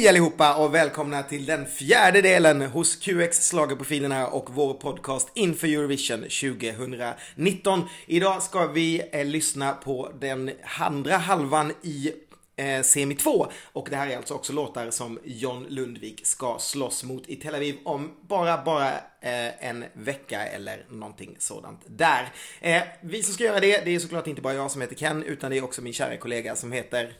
Hej allihopa och välkomna till den fjärde delen hos QX schlagerprofilerna och vår podcast inför Eurovision 2019. Idag ska vi eh, lyssna på den andra halvan i eh, semi 2 och det här är alltså också låtar som John Lundvik ska slåss mot i Tel Aviv om bara, bara eh, en vecka eller någonting sådant där. Eh, vi som ska göra det, det är såklart inte bara jag som heter Ken utan det är också min kära kollega som heter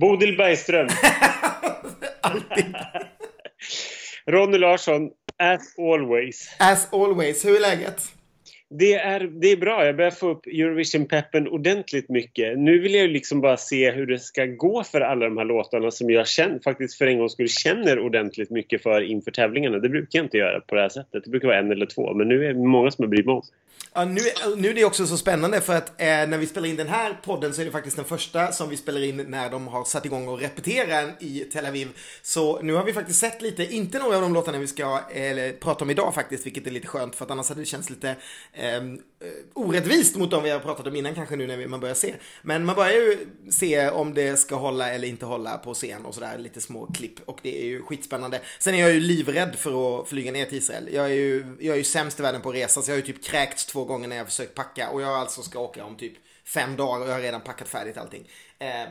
Bodil Bergström. Alltid. Ronny Larsson, as always. As always, hur är läget? Det är, det är bra. Jag börjar få upp Eurovision-peppen ordentligt mycket. Nu vill jag liksom bara se hur det ska gå för alla de här låtarna som jag känner, faktiskt för en gång skulle känner ordentligt mycket för inför tävlingarna. Det brukar jag inte göra på det här sättet. Det brukar vara en eller två. Men nu är det många som har brytt mig om. Ja, nu, nu är det också så spännande för att eh, när vi spelar in den här podden så är det faktiskt den första som vi spelar in när de har satt igång och repeterar i Tel Aviv. Så nu har vi faktiskt sett lite, inte några av de låtarna vi ska eh, prata om idag faktiskt, vilket är lite skönt för att annars hade det känts lite ehm, eh, orättvist mot de vi har pratat om innan kanske nu när vi, man börjar se. Men man börjar ju se om det ska hålla eller inte hålla på scen och sådär, lite små klipp och det är ju skitspännande. Sen är jag ju livrädd för att flyga ner till Israel. Jag är ju, jag är ju sämst i världen på att resa så jag har ju typ kräkts två gånger när jag försökt packa och jag alltså ska åka om typ fem dagar och jag har redan packat färdigt allting. Eh,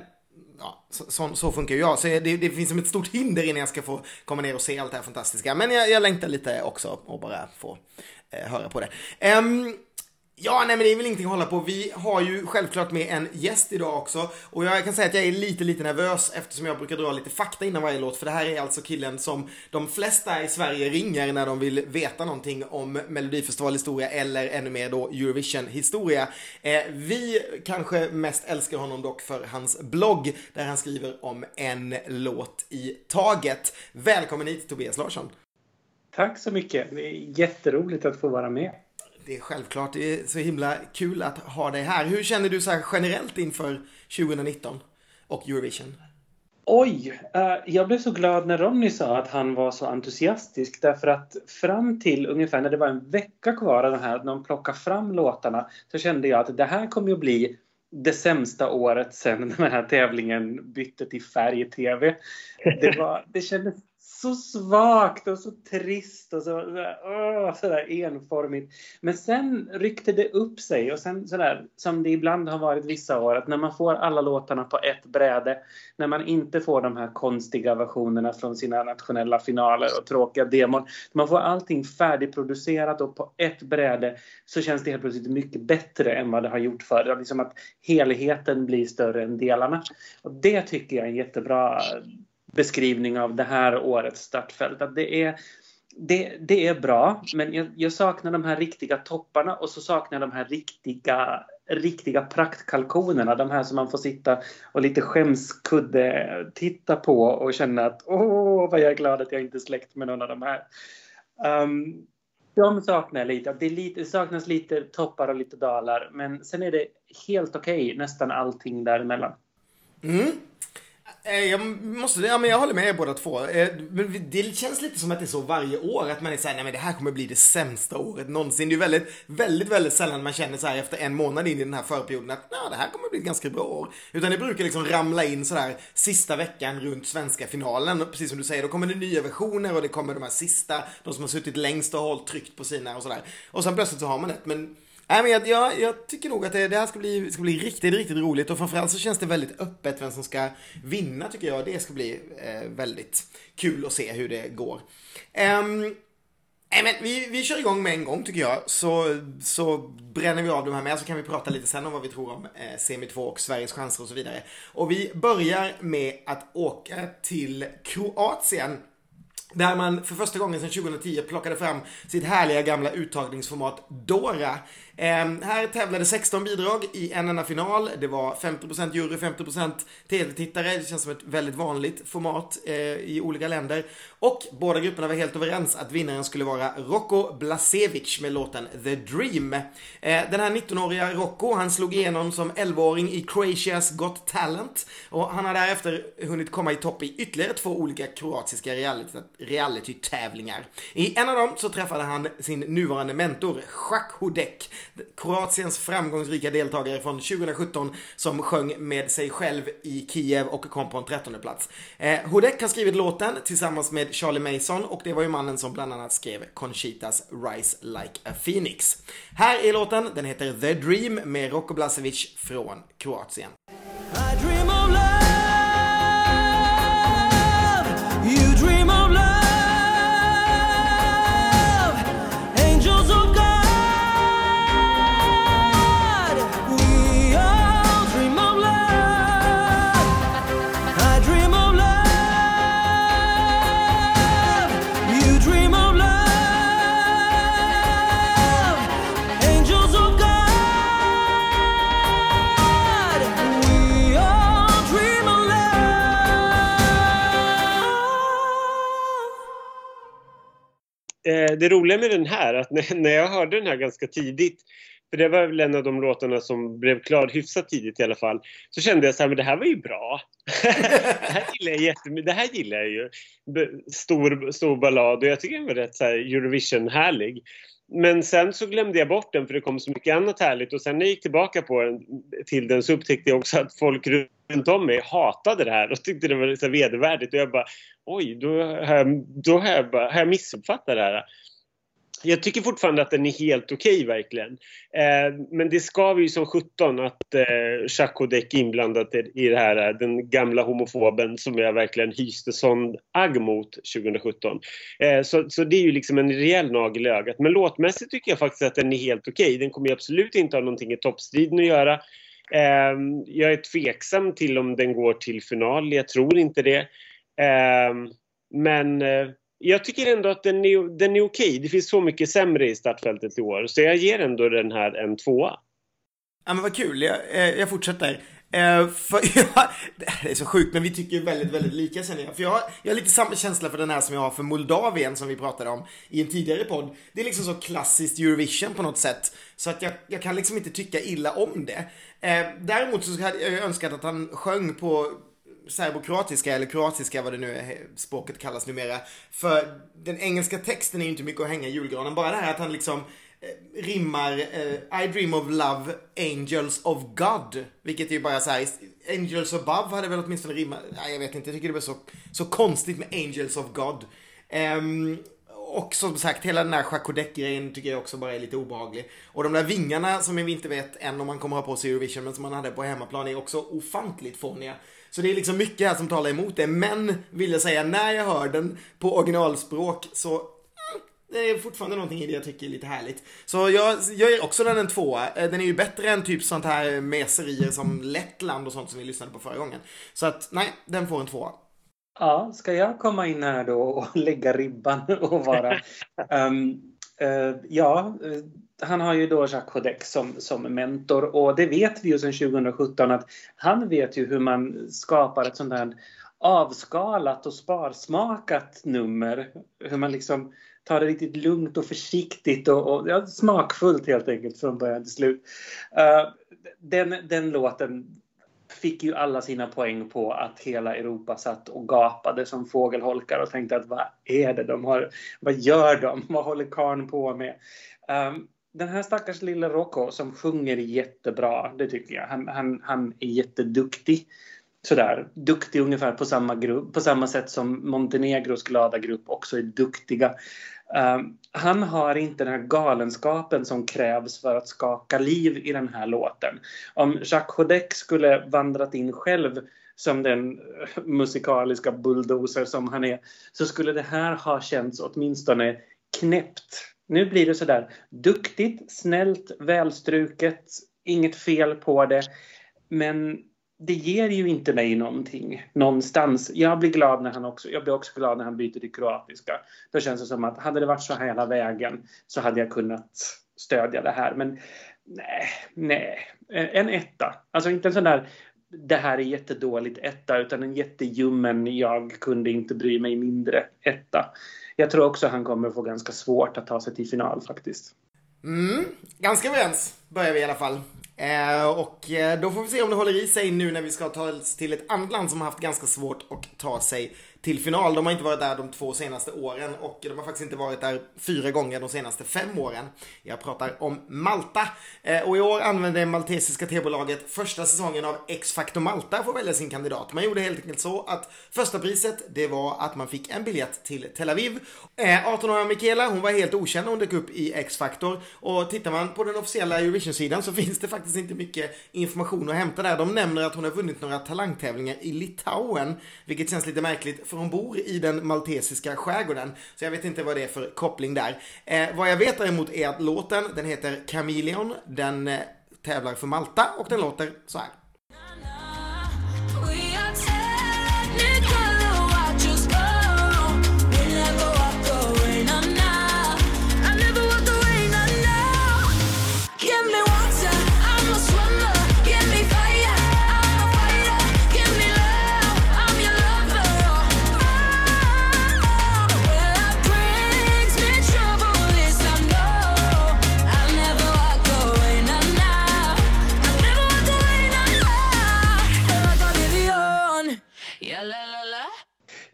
ja, så, så, så, funkar ju jag. Så det, det, finns som ett stort hinder innan jag ska få komma ner och se allt det här fantastiska. Men jag, jag längtar lite också och bara få eh, höra på det. Um, Ja, nej men det är väl ingenting att hålla på. Vi har ju självklart med en gäst idag också. Och jag kan säga att jag är lite, lite nervös eftersom jag brukar dra lite fakta innan varje låt. För det här är alltså killen som de flesta i Sverige ringer när de vill veta någonting om Melodifestivalhistoria eller ännu mer då Eurovision-historia. Eh, vi kanske mest älskar honom dock för hans blogg där han skriver om en låt i taget. Välkommen hit Tobias Larsson. Tack så mycket. Det är jätteroligt att få vara med. Det är självklart. Det är så himla kul att ha dig här. Hur känner du så här generellt inför 2019 och Eurovision? Oj, eh, jag blev så glad när Ronny sa att han var så entusiastisk därför att fram till ungefär när det var en vecka kvar av den här, när de plockade fram låtarna så kände jag att det här kommer att bli det sämsta året sen den här tävlingen bytte till färg-tv. Det, var, det kändes så svagt och så trist och så, åh, sådär enformigt. Men sen ryckte det upp sig och sen sådär som det ibland har varit vissa år att när man får alla låtarna på ett bräde, när man inte får de här konstiga versionerna från sina nationella finaler och tråkiga demon. Man får allting färdigproducerat och på ett bräde så känns det helt plötsligt mycket bättre än vad det har gjort förr. Liksom att helheten blir större än delarna. Och det tycker jag är en jättebra beskrivning av det här årets startfält. Att det, är, det, det är bra, men jag, jag, saknar de här riktiga topparna och så saknar jag de här riktiga, riktiga praktkalkonerna. De här som man får sitta och lite skämskudde titta på och känna att åh, vad jag är glad att jag inte är släkt med någon av de här. Um, de saknar jag lite. Det, lite. det saknas lite toppar och lite dalar, men sen är det helt okej, okay, nästan allting däremellan. Mm. Eh, jag måste, ja men jag håller med er båda två. Eh, men det känns lite som att det är så varje år att man är såhär, nej men det här kommer bli det sämsta året någonsin. Det är ju väldigt, väldigt, väldigt sällan man känner så här efter en månad in i den här förperioden att ja, det här kommer bli ett ganska bra år. Utan det brukar liksom ramla in sådär sista veckan runt svenska finalen. Precis som du säger, då kommer det nya versioner och det kommer de här sista, de som har suttit längst och hållit tryckt på sina och sådär. Och sen plötsligt så har man ett. Men Nej, men jag, jag, jag, tycker nog att det, det här ska bli, ska bli riktigt, riktigt roligt och framförallt så känns det väldigt öppet vem som ska vinna tycker jag. Det ska bli eh, väldigt kul att se hur det går. Um, Nej, men vi, vi kör igång med en gång tycker jag. Så, så bränner vi av de här med så kan vi prata lite sen om vad vi tror om eh, Semi 2 och Sveriges chanser och så vidare. Och vi börjar med att åka till Kroatien där man för första gången sedan 2010 plockade fram sitt härliga gamla uttagningsformat Dora. Eh, här tävlade 16 bidrag i en enda final. Det var 50% jury, 50% tv-tittare. Det känns som ett väldigt vanligt format eh, i olika länder. Och båda grupperna var helt överens att vinnaren skulle vara Rocco Blasevic med låten The Dream. Eh, den här 19-åriga Rocco, han slog igenom som 11-åring i Croatias Got Talent. Och han har därefter hunnit komma i topp i ytterligare två olika kroatiska reality-tävlingar. I en av dem så träffade han sin nuvarande mentor, Jacques Hudek Kroatiens framgångsrika deltagare från 2017 som sjöng med sig själv i Kiev och kom på en trettonde plats. Eh, Hodek har skrivit låten tillsammans med Charlie Mason och det var ju mannen som bland annat skrev Conchitas Rise Like a Phoenix. Här är låten, den heter The Dream med Roko Blasevic från Kroatien. Eh, det roliga med den här, att när jag hörde den här ganska tidigt, för det var väl en av de låtarna som blev klar hyfsat tidigt i alla fall, så kände jag så här, men det här var ju bra. det, här gillar jag jättemycket, det här gillar jag ju. Stor, stor ballad och jag tycker den var rätt så Eurovision-härlig. Men sen så glömde jag bort den för det kom så mycket annat härligt och sen när jag gick tillbaka på den, till den så upptäckte jag också att folk runt om mig hatade det här och tyckte det var så vedervärdigt och jag bara oj, då har jag, då har jag, bara, har jag missuppfattat det här. Jag tycker fortfarande att den är helt okej okay, verkligen. Eh, men det skaver ju som sjutton att eh, Jacques Odek är inblandat i det här, eh, den gamla homofoben som jag verkligen hyste sån agg mot 2017. Eh, så, så det är ju liksom en rejäl nagel i ögat. Men låtmässigt tycker jag faktiskt att den är helt okej. Okay. Den kommer absolut inte ha någonting i toppstriden att göra. Eh, jag är tveksam till om den går till final, jag tror inte det. Eh, men eh, jag tycker ändå att den är, den är okej. Det finns så mycket sämre i startfältet i år. Så jag ger ändå den här en tvåa. Ja men vad kul, jag, eh, jag fortsätter. Eh, för jag, det är så sjukt, men vi tycker väldigt, väldigt lika känner jag. För jag har, jag har lite samma känsla för den här som jag har för Moldavien som vi pratade om i en tidigare podd. Det är liksom så klassiskt Eurovision på något sätt. Så att jag, jag kan liksom inte tycka illa om det. Eh, däremot så hade jag önskat att han sjöng på serbokroatiska eller kroatiska vad det nu är, språket kallas numera. För den engelska texten är ju inte mycket att hänga i julgranen. Bara det här att han liksom eh, rimmar eh, I dream of love, angels of God. Vilket är ju bara så här, angels above hade väl åtminstone rimmat. Nej, jag vet inte, jag tycker det var så, så konstigt med angels of God. Um, och som sagt, hela den här Jacques tycker jag också bara är lite obehaglig. Och de där vingarna som vi inte vet än om man kommer ha på sig Eurovision, men som man hade på hemmaplan är också ofantligt fåniga. Så det är liksom mycket här som talar emot det. Men, vill jag säga, när jag hör den på originalspråk så mm, det är fortfarande någonting i det jag tycker är lite härligt. Så jag, jag ger också den en tvåa. Eh, den är ju bättre än typ sånt här meserier som Lettland och sånt som vi lyssnade på förra gången. Så att nej, den får en tvåa. Ja, ska jag komma in här då och lägga ribban och vara... um, uh, ja, eh, han har ju då Jacques Hodek som, som mentor och det vet vi ju sedan 2017 att han vet ju hur man skapar ett sånt här avskalat och sparsmakat nummer. Hur man liksom tar det riktigt lugnt och försiktigt och, och ja, smakfullt helt enkelt från början till slut. Uh, den, den låten fick ju alla sina poäng på att hela Europa satt och gapade som fågelholkar och tänkte att vad är det de har, vad gör de, vad håller karn på med? Um, den här stackars lilla Rocco som sjunger jättebra, det tycker jag. Han, han, han är jätteduktig. Sådär, duktig ungefär på samma, grupp, på samma sätt som Montenegros glada grupp också är duktiga. Uh, han har inte den här galenskapen som krävs för att skaka liv i den här låten. Om Jacques Hodek skulle vandrat in själv som den eh, musikaliska bulldozer som han är så skulle det här ha känts åtminstone knäppt nu blir det sådär duktigt, snällt, välstruket, inget fel på det. Men det ger ju inte mig någonting någonstans. Jag blir glad när han också, jag blir också glad när han byter till kroatiska. Då känns det som att hade det varit så här hela vägen så hade jag kunnat stödja det här. Men nej, nej. En etta. Alltså inte en sån där det här är jättedåligt etta utan en jätteljummen jag kunde inte bry mig mindre etta jag tror också han kommer få ganska svårt att ta sig till final faktiskt. Mm, ganska överens börjar vi i alla fall. Eh, och eh, då får vi se om det håller i sig nu när vi ska ta oss till ett annat land som har haft ganska svårt att ta sig till final. De har inte varit där de två senaste åren och de har faktiskt inte varit där fyra gånger de senaste fem åren. Jag pratar om Malta. Eh, och i år använde maltesiska tebolaget första säsongen av X-Factor Malta för att välja sin kandidat. Man gjorde helt enkelt så att första priset det var att man fick en biljett till Tel Aviv. Eh, 18-åriga Michaela hon var helt okänd när hon dök upp i X-Factor och tittar man på den officiella Eurovision-sidan så finns det faktiskt inte mycket information att hämta där. De nämner att hon har vunnit några talangtävlingar i Litauen, vilket känns lite märkligt för hon bor i den maltesiska skärgården. Så jag vet inte vad det är för koppling där. Eh, vad jag vet däremot är att låten, den heter Chameleon, den eh, tävlar för Malta och den låter så här.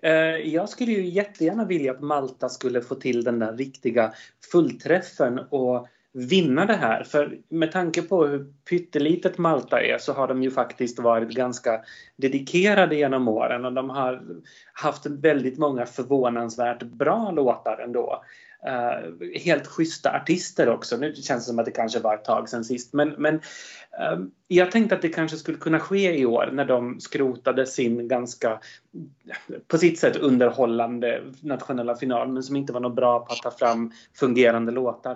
Eh, jag skulle ju jättegärna vilja att Malta skulle få till den där riktiga fullträffen och vinna det här. För med tanke på hur pyttelitet Malta är så har de ju faktiskt varit ganska dedikerade genom åren och de har haft väldigt många förvånansvärt bra låtar ändå. Uh, helt schyssta artister också. Nu känns det som att det kanske var ett tag sen sist. Men, men uh, jag tänkte att det kanske skulle kunna ske i år när de skrotade sin ganska, på sitt sätt underhållande nationella final men som inte var något bra på att ta fram fungerande låtar.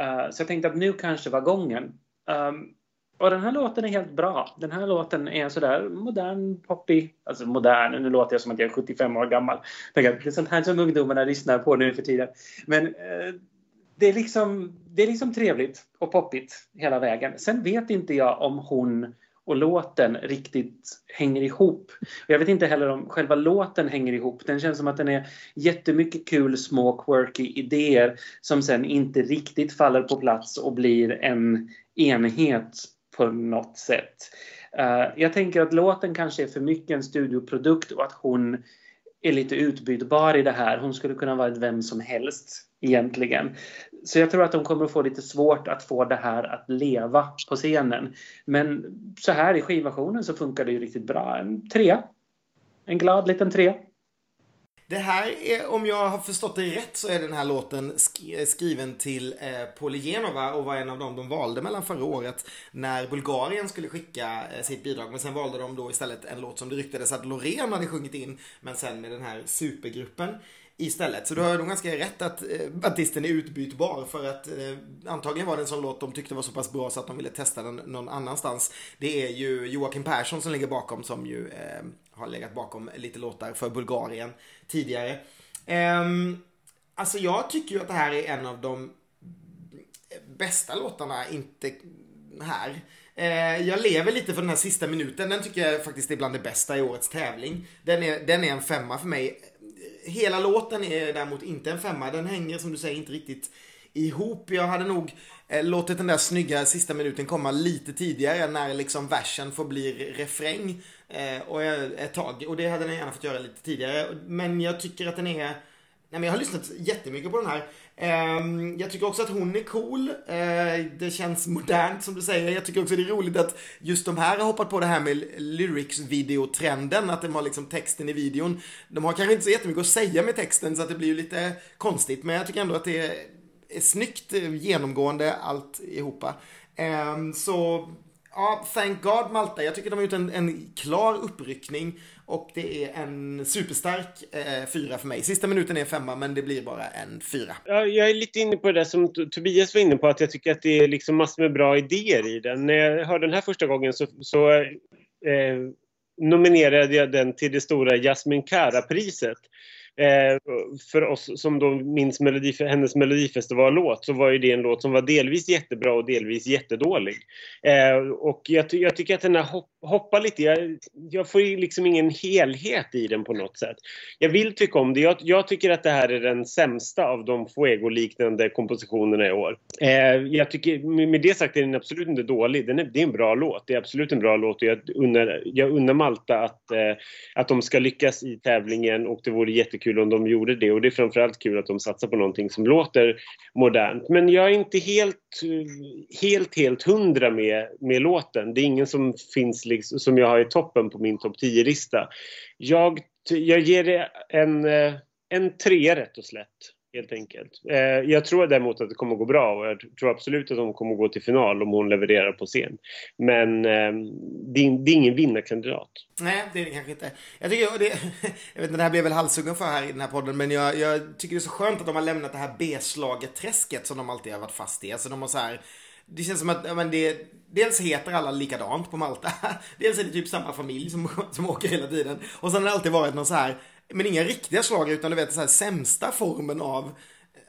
Uh, så jag tänkte att nu kanske var gången. Um, och den här låten är helt bra. Den här låten är sådär modern, poppig. Alltså modern, nu låter jag som att jag är 75 år gammal. Det är sånt här som ungdomarna lyssnar på nu för tiden. Men eh, det, är liksom, det är liksom trevligt och poppigt hela vägen. Sen vet inte jag om hon och låten riktigt hänger ihop. Jag vet inte heller om själva låten hänger ihop. Den känns som att den är jättemycket kul, små, quirky idéer som sen inte riktigt faller på plats och blir en enhet på något sätt. Uh, jag tänker att låten kanske är för mycket en studioprodukt och att hon är lite utbytbar i det här. Hon skulle kunna vara vem som helst egentligen. Så jag tror att de kommer att få lite svårt att få det här att leva på scenen. Men så här i skivversionen så funkar det ju riktigt bra. En trea. En glad liten trea. Det här är, om jag har förstått det rätt, så är den här låten skriven till eh, Polygenova och var en av dem de valde mellan förra året när Bulgarien skulle skicka eh, sitt bidrag. Men sen valde de då istället en låt som det ryktades att Loreen hade sjungit in, men sen med den här supergruppen istället. Så du har nog ganska rätt att eh, artisten är utbytbar för att eh, antagligen var det en sån låt de tyckte var så pass bra så att de ville testa den någon annanstans. Det är ju Joakim Persson som ligger bakom som ju eh, har legat bakom lite låtar för Bulgarien tidigare. Um, alltså jag tycker ju att det här är en av de bästa låtarna, inte här. Uh, jag lever lite för den här sista minuten. Den tycker jag faktiskt är bland det bästa i årets tävling. Den är, den är en femma för mig hela låten är däremot inte en femma. Den hänger som du säger inte riktigt ihop. Jag hade nog eh, låtit den där snygga sista minuten komma lite tidigare när liksom versen får bli refräng eh, och ett tag. Och det hade den gärna fått göra lite tidigare. Men jag tycker att den är Nej, men jag har lyssnat jättemycket på den här. Eh, jag tycker också att hon är cool. Eh, det känns modernt som du säger. Jag tycker också det är roligt att just de här har hoppat på det här med lyrics-videotrenden. Att de har liksom texten i videon. De har kanske inte så jättemycket att säga med texten så att det blir ju lite konstigt. Men jag tycker ändå att det är, är snyggt genomgående alltihopa. Ehm, så Ja, thank God Malta. Jag tycker de har gjort en, en klar uppryckning och det är en superstark eh, fyra för mig. Sista minuten är en femma, men det blir bara en fyra. Ja, jag är lite inne på det som Tobias var inne på, att jag tycker att det är liksom massor med bra idéer i den. När jag hörde den här första gången så, så eh, nominerade jag den till det stora Jasmin Kara-priset. Eh, för oss som då minns melodi, hennes melodifestivallåt så var ju det en låt som var delvis jättebra och delvis jättedålig. Eh, och jag, jag, tycker att den här hopp, hoppar lite. Jag, jag, får liksom ingen helhet i den på något sätt. Jag vill tycka om det. Jag, jag tycker att det här är den sämsta av de Fuego-liknande kompositionerna i år. Eh, jag tycker, med det sagt är den absolut inte dålig. Den är, det är en bra låt. Det är absolut en bra låt och jag unnar, jag unnar Malta att, eh, att de ska lyckas i tävlingen och det vore jättekul om de gjorde det. Och det är framförallt kul att de satsar på någonting som låter modernt. Men jag är inte helt, helt, helt hundra med, med låten. Det är ingen som finns liksom, som jag har i toppen på min topp 10-lista. Jag, jag ger det en, eh, en tre rätt och slätt helt enkelt. Eh, jag tror däremot att det kommer att gå bra och jag tror absolut att hon kommer att gå till final om hon levererar på scen. Men eh, det, är, det är ingen vinnarkandidat. Nej, det är det kanske inte. Jag tycker, det, jag vet inte, det här blev väl halshuggen för här i den här podden, men jag, jag tycker det är så skönt att de har lämnat det här B-slaget-träsket som de alltid har varit fast i. Alltså de har så här det känns som att men det, dels heter alla likadant på Malta. Dels är det typ samma familj som, som åker hela tiden. Och sen har det alltid varit någon så här men inga riktiga slag utan du vet så här sämsta formen av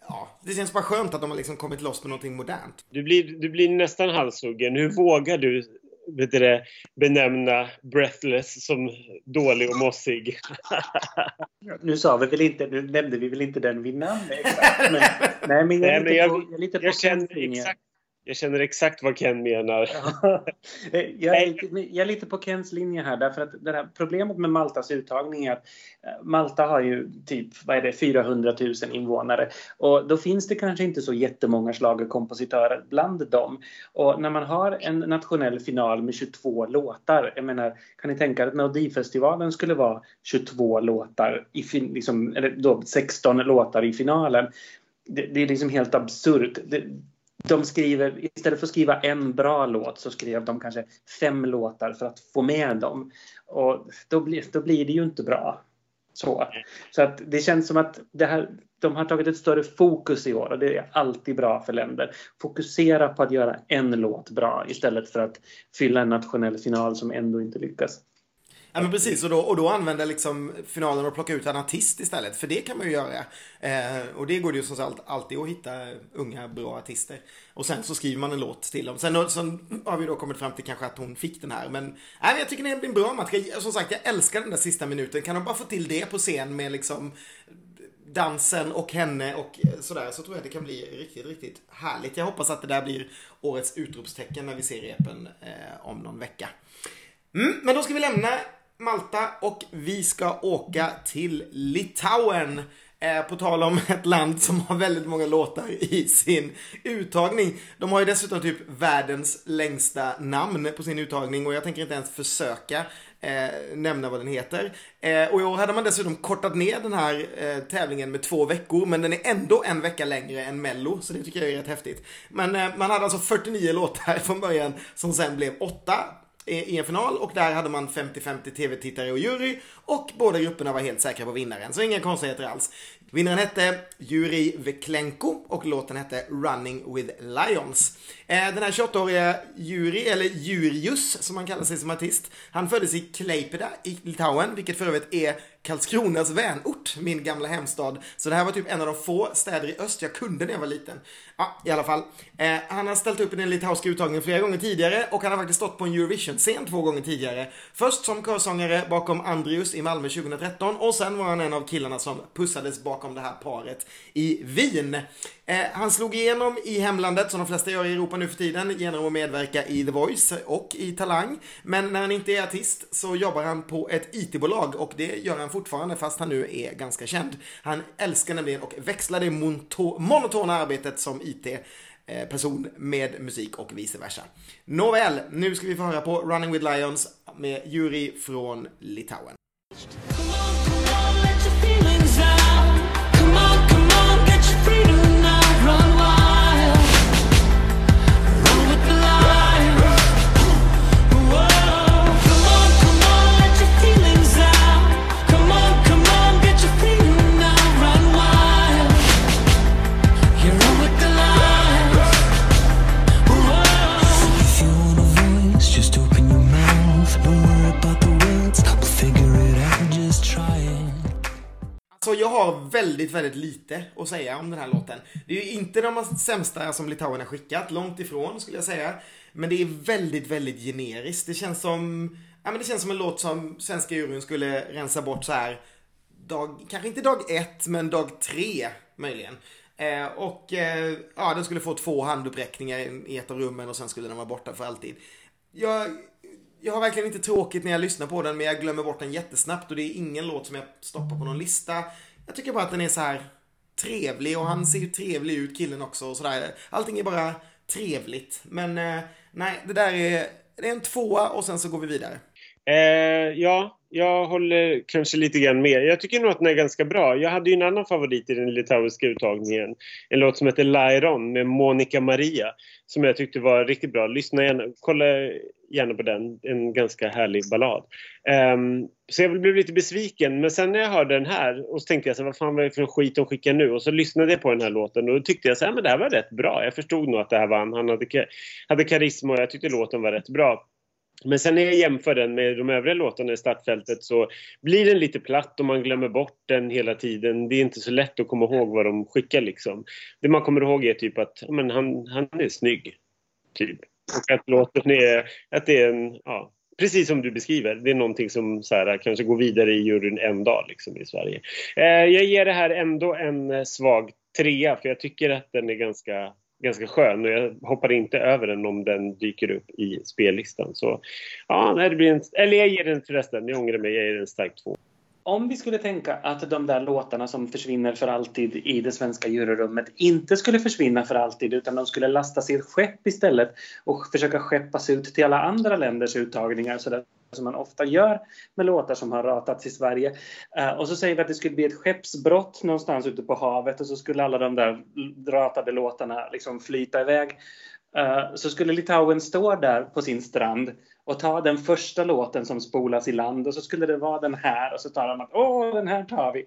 Ja, det känns bara skönt att de har liksom kommit loss med någonting modernt. Du blir, du blir nästan halshuggen. Hur vågar du vet du det, benämna Breathless som dålig och mossig? nu sa vi väl inte, nu nämnde vi väl inte den vinnaren exakt. Men, nej, men jag är lite jag, på, jag jag känner exakt jag känner exakt vad Ken menar. jag, är lite, jag är lite på Kens linje här därför att det här problemet med Maltas uttagning är att eh, Malta har ju typ vad är det, 400 000 invånare och då finns det kanske inte så jättemånga schlagerkompositörer bland dem. Och när man har en nationell final med 22 låtar, jag menar, kan ni tänka er att Melodifestivalen skulle vara 22 låtar, i, liksom, eller då 16 låtar i finalen. Det, det är liksom helt absurt de skriver, istället för att skriva en bra låt så skrev de kanske fem låtar för att få med dem. Och då blir, då blir det ju inte bra. Så, så att det känns som att det här, de har tagit ett större fokus i år och det är alltid bra för länder. Fokusera på att göra en låt bra istället för att fylla en nationell final som ändå inte lyckas. Ja men precis, och då, och då använda liksom finalen och plocka ut en artist istället. För det kan man ju göra. Eh, och det går det ju som sagt alltid att hitta unga bra artister. Och sen så skriver man en låt till dem. Sen så har vi då kommit fram till kanske att hon fick den här. Men, nej, jag tycker det blir en bra match. Som sagt, jag älskar den där sista minuten. Kan de bara få till det på scen med liksom dansen och henne och sådär så tror jag att det kan bli riktigt, riktigt härligt. Jag hoppas att det där blir årets utropstecken när vi ser repen eh, om någon vecka. Mm, men då ska vi lämna Malta och vi ska åka till Litauen. Eh, på tal om ett land som har väldigt många låtar i sin uttagning. De har ju dessutom typ världens längsta namn på sin uttagning och jag tänker inte ens försöka eh, nämna vad den heter. Eh, och i år hade man dessutom kortat ner den här eh, tävlingen med två veckor men den är ändå en vecka längre än Mello så det tycker jag är rätt häftigt. Men eh, man hade alltså 49 låtar från början som sen blev åtta i en final och där hade man 50-50 tv-tittare och jury och båda grupperna var helt säkra på vinnaren. Så inga konstigheter alls. Vinnaren hette Juri Veklenko och låten hette Running with Lions. Eh, den här 28-åriga Juri, eller Jurius som han kallar sig som artist, han föddes i Klaipeda i Litauen, vilket för övrigt är Karlskronas vänort, min gamla hemstad. Så det här var typ en av de få städer i öst jag kunde när jag var liten. Ja, i alla fall. Eh, han har ställt upp i den litauiska uttagningen flera gånger tidigare och han har faktiskt stått på en Eurovision-scen två gånger tidigare. Först som körsångare bakom Andrius i Malmö 2013 och sen var han en av killarna som pussades bakom det här paret i Wien. Eh, han slog igenom i hemlandet som de flesta gör i Europa nu för tiden genom att medverka i The Voice och i Talang. Men när han inte är artist så jobbar han på ett IT-bolag och det gör han fortfarande fast han nu är ganska känd. Han älskar nämligen och växlar det monotona arbetet som IT-person med musik och vice versa. Nåväl, nu ska vi få höra på Running with Lions med Juri från Litauen. Alltså, jag har väldigt, väldigt lite att säga om den här låten. Det är ju inte de sämsta som Litauen har skickat, långt ifrån skulle jag säga. Men det är väldigt, väldigt generiskt. Det känns som, ja men det känns som en låt som svenska juryn skulle rensa bort så här dag, kanske inte dag ett, men dag tre möjligen. Eh, och eh, ja, den skulle få två handuppräckningar i ett av rummen och sen skulle den vara borta för alltid. Jag, jag har verkligen inte tråkigt när jag lyssnar på den, men jag glömmer bort den jättesnabbt och det är ingen låt som jag stoppar på någon lista. Jag tycker bara att den är så här trevlig och han ser ju trevlig ut killen också och sådär. Allting är bara trevligt. Men eh, nej, det där är, det är en tvåa och sen så går vi vidare. Eh, ja, jag håller kanske lite grann med. Jag tycker nog att den är ganska bra. Jag hade ju en annan favorit i den litauiska uttagningen. En låt som heter Lairon med Monica Maria. Som jag tyckte var riktigt bra. Lyssna gärna, kolla gärna på den. En ganska härlig ballad. Um, så jag blev lite besviken. Men sen när jag hörde den här och så tänkte jag så vad fan var det för skit de skickar nu? Och så lyssnade jag på den här låten och då tyckte jag så här, men det här var rätt bra. Jag förstod nog att det här var han. Han hade, hade karisma och jag tyckte låten var rätt bra. Men sen när jag jämför den med de övriga låtarna i startfältet så blir den lite platt och man glömmer bort den hela tiden. Det är inte så lätt att komma ihåg vad de skickar liksom. Det man kommer ihåg är typ att men han, han är snygg. Typ. Och att låten är, att det är en, ja, precis som du beskriver. Det är någonting som så här, kanske går vidare i juryn en dag liksom, i Sverige. Eh, jag ger det här ändå en eh, svag trea för jag tycker att den är ganska ganska skön och jag hoppar inte över den om den dyker upp i spellistan. Så ja, det blir en, eller jag ger den förresten, jag ångrar mig, jag ger den stark två. Om vi skulle tänka att de där låtarna som försvinner för alltid i det svenska juryrummet inte skulle försvinna för alltid utan de skulle lastas i ett skepp istället och försöka skeppas ut till alla andra länders uttagningar så som man ofta gör med låtar som har ratats i Sverige. Uh, och så säger vi att det skulle bli ett skeppsbrott någonstans ute på havet och så skulle alla de där ratade låtarna liksom flyta iväg. Uh, så skulle Litauen stå där på sin strand och ta den första låten som spolas i land och så skulle det vara den här och så tar de att åh, den här tar vi.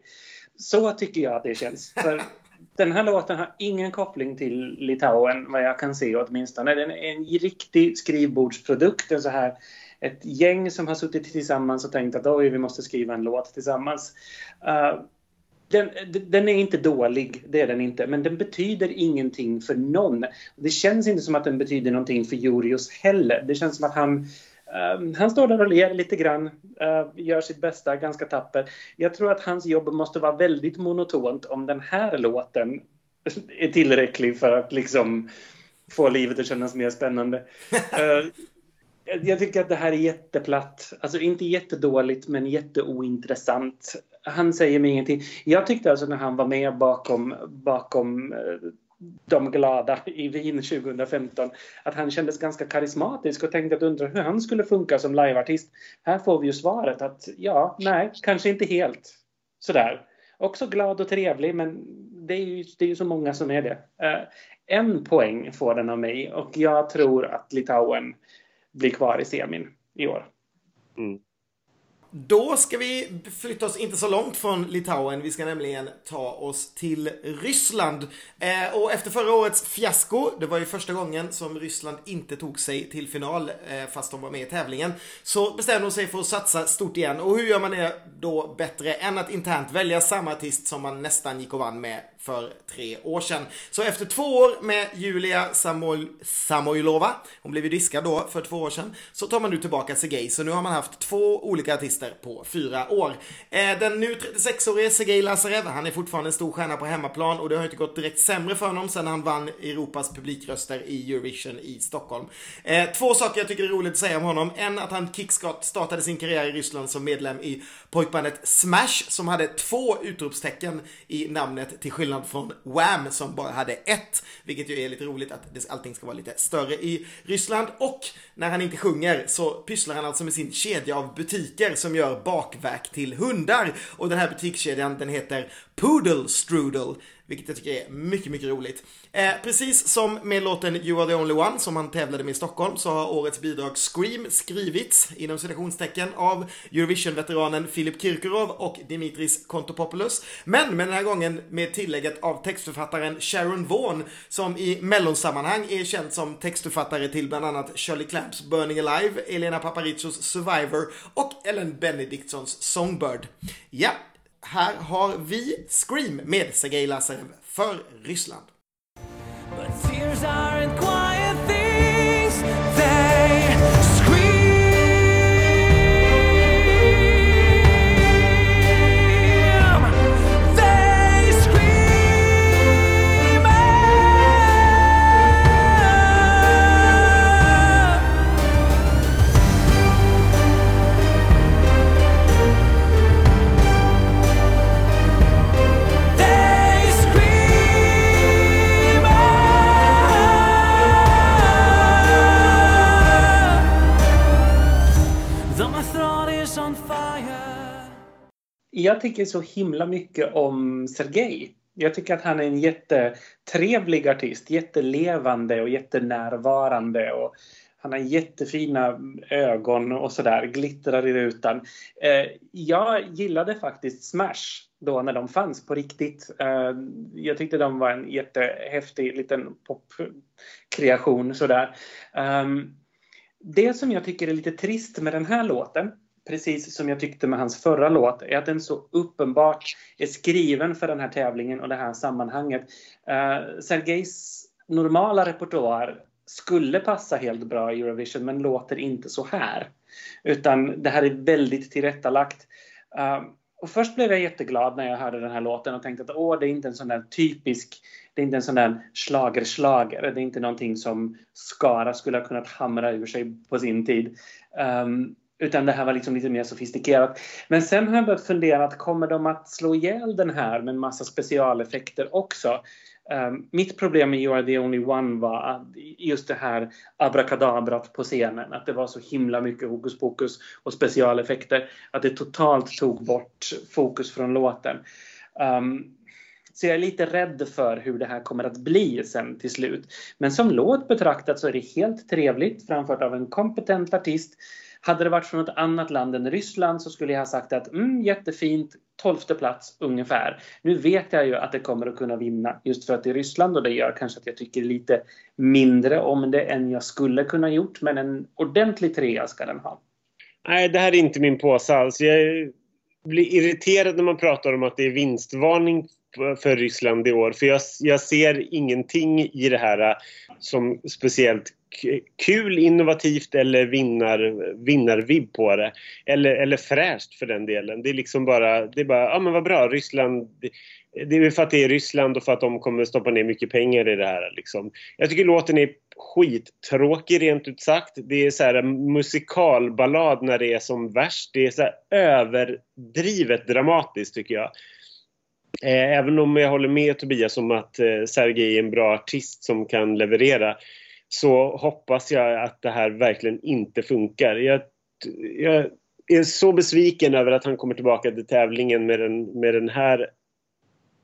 Så tycker jag att det känns. För den här låten har ingen koppling till Litauen vad jag kan se åtminstone. Den är en riktig skrivbordsprodukt. En så här ett gäng som har suttit tillsammans och tänkt att oj, vi måste skriva en låt tillsammans. Uh, den, den, är inte dålig, det är den inte, men den betyder ingenting för någon. Det känns inte som att den betyder någonting för Jurius heller. Det känns som att han, uh, han står där och ler lite grann, uh, gör sitt bästa, ganska tapper. Jag tror att hans jobb måste vara väldigt monotont om den här låten är tillräcklig för att liksom få livet att kännas mer spännande. jag tycker att det här är jätteplatt. Alltså inte jättedåligt, men jätteointressant. Han säger mig ingenting. Jag tyckte alltså när han var med bakom, bakom eh, de glada i Wien 2015 att han kändes ganska karismatisk och tänkte att undra hur han skulle funka som liveartist. Här får vi ju svaret att ja, nej, kanske inte helt sådär. Också glad och trevlig, men det är ju, det är ju så många som är det. Uh, en poäng får den av mig och jag tror att Litauen blir kvar i semin i år. Mm. Då ska vi flytta oss inte så långt från Litauen. Vi ska nämligen ta oss till Ryssland. Eh, och efter förra årets fiasko, det var ju första gången som Ryssland inte tog sig till final eh, fast de var med i tävlingen. Så bestämde de sig för att satsa stort igen. Och hur gör man det då bättre än att internt välja samma artist som man nästan gick och vann med för tre år sedan. Så efter två år med Julia Samoil Samoilova, hon blev ju diskad då för två år sedan, så tar man nu tillbaka Sergej. Så nu har man haft två olika artister på fyra år. Eh, den nu 36-årige Sergej Lazarev, han är fortfarande en stor stjärna på hemmaplan och det har inte gått direkt sämre för honom sedan han vann Europas publikröster i Eurovision i Stockholm. Eh, två saker jag tycker är roligt att säga om honom. En, att han kickstart startade sin karriär i Ryssland som medlem i pojkbandet Smash som hade två utropstecken i namnet till skillnad skillnad från Wham som bara hade ett, vilket ju är lite roligt att allting ska vara lite större i Ryssland. Och när han inte sjunger så pysslar han alltså med sin kedja av butiker som gör bakverk till hundar. Och den här butikskedjan den heter Poodle Strudel. Vilket jag tycker är mycket, mycket roligt. Eh, precis som med låten You are the only one som han tävlade med i Stockholm så har årets bidrag Scream skrivits inom citationstecken av Eurovision-veteranen Filip Kirkorov och Dimitris Kontopopoulos. Men med den här gången med tillägget av textförfattaren Sharon Vaughan som i mellonsammanhang är känd som textförfattare till bland annat Shirley Clamp. Lamps Burning Alive, Elena Paparizzos Survivor och Ellen Benediktsons Songbird. Ja, här har vi Scream med Sergej Lazarev för Ryssland. But tears aren't quiet things, they jag tycker så himla mycket om Sergej. Jag tycker att han är en jättetrevlig artist, jättelevande och jättenärvarande. Och han har jättefina ögon och sådär, glittrar i rutan. Eh, jag gillade faktiskt Smash då när de fanns på riktigt. Eh, jag tyckte de var en jättehäftig liten popkreation sådär. Eh, det som jag tycker är lite trist med den här låten precis som jag tyckte med hans förra låt, är att den så uppenbart är skriven för den här tävlingen och det här sammanhanget. Eh, uh, Sergejs normala repertoar skulle passa helt bra i Eurovision men låter inte så här. Utan det här är väldigt tillrättalagt. Uh, och först blev jag jätteglad när jag hörde den här låten och tänkte att åh, det är inte en sån där typisk, det är inte en sån där slager-slager. Det är inte någonting som Skara skulle ha kunnat hamra ur sig på sin tid. Um, utan det här var liksom lite mer sofistikerat. Men sen har jag börjat fundera, att kommer de att slå ihjäl den här med en massa specialeffekter också? Um, mitt problem med You are the only one var just det här abrakadabrat på scenen. Att det var så himla mycket hokus pokus och specialeffekter. Att det totalt tog bort fokus från låten. Um, så jag är lite rädd för hur det här kommer att bli sen till slut. Men som låt betraktat så är det helt trevligt framfört av en kompetent artist hade det varit från ett annat land än Ryssland så skulle jag ha sagt att mm, jättefint, tolfte plats ungefär. Nu vet jag ju att det kommer att kunna vinna just för att det är Ryssland och det gör kanske att jag tycker lite mindre om det än jag skulle kunna gjort. Men en ordentlig trea ska den ha. Nej, det här är inte min påse alls. Jag blir irriterad när man pratar om att det är vinstvarning för Ryssland i år. För jag, jag ser ingenting i det här som speciellt kul, innovativt eller vinnar, vinnarvibb på det. Eller, eller fräscht för den delen. Det är liksom bara, det är bara, ja men vad bra, Ryssland. Det är för att det är Ryssland och för att de kommer stoppa ner mycket pengar i det här. Liksom. Jag tycker låten är skittråkig rent ut sagt. Det är så här musikalballad när det är som värst. Det är så överdrivet dramatiskt tycker jag. Eh, även om jag håller med Tobias om att eh, Sergej är en bra artist som kan leverera så hoppas jag att det här verkligen inte funkar. Jag, jag är så besviken över att han kommer tillbaka till tävlingen med den, med den här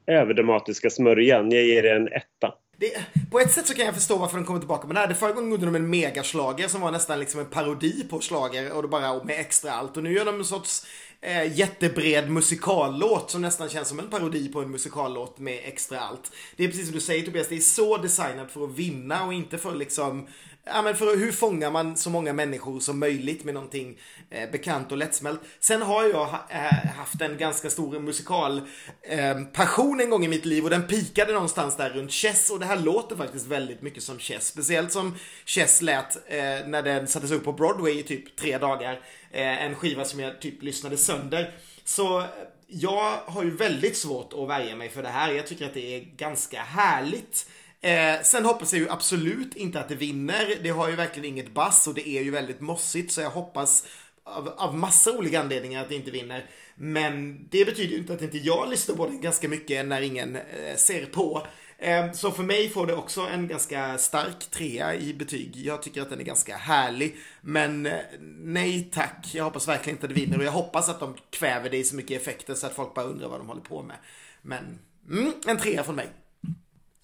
överdramatiska smörjan. Jag ger det en etta. Det, på ett sätt så kan jag förstå varför de kommer tillbaka med det här. Det förra gången gjorde de en megaslager som var nästan liksom en parodi på slager och det bara med extra allt. Och nu gör de en sorts eh, jättebred musikallåt som nästan känns som en parodi på en musikallåt med extra allt. Det är precis som du säger Tobias, det är så designat för att vinna och inte för liksom Ja, men för hur fångar man så många människor som möjligt med någonting eh, bekant och lättsmält. Sen har jag ha, eh, haft en ganska stor musikal eh, passion en gång i mitt liv och den pikade någonstans där runt Chess och det här låter faktiskt väldigt mycket som Chess. Speciellt som Chess lät eh, när den sattes upp på Broadway i typ tre dagar. Eh, en skiva som jag typ lyssnade sönder. Så eh, jag har ju väldigt svårt att värja mig för det här. Jag tycker att det är ganska härligt. Eh, sen hoppas jag ju absolut inte att det vinner. Det har ju verkligen inget bass och det är ju väldigt mossigt så jag hoppas av, av massa olika anledningar att det inte vinner. Men det betyder ju inte att inte jag lyssnar på den ganska mycket när ingen eh, ser på. Eh, så för mig får det också en ganska stark trea i betyg. Jag tycker att den är ganska härlig. Men eh, nej tack, jag hoppas verkligen inte att det vinner och jag hoppas att de kväver det i så mycket effekter så att folk bara undrar vad de håller på med. Men mm, en trea från mig.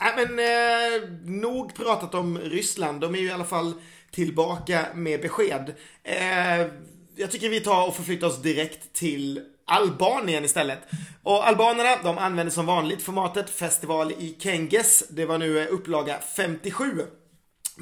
Äh, men eh, nog pratat om Ryssland. De är ju i alla fall tillbaka med besked. Eh, jag tycker vi tar och förflyttar oss direkt till Albanien istället. Och albanerna, de använder som vanligt formatet Festival i Kenges. Det var nu eh, upplaga 57.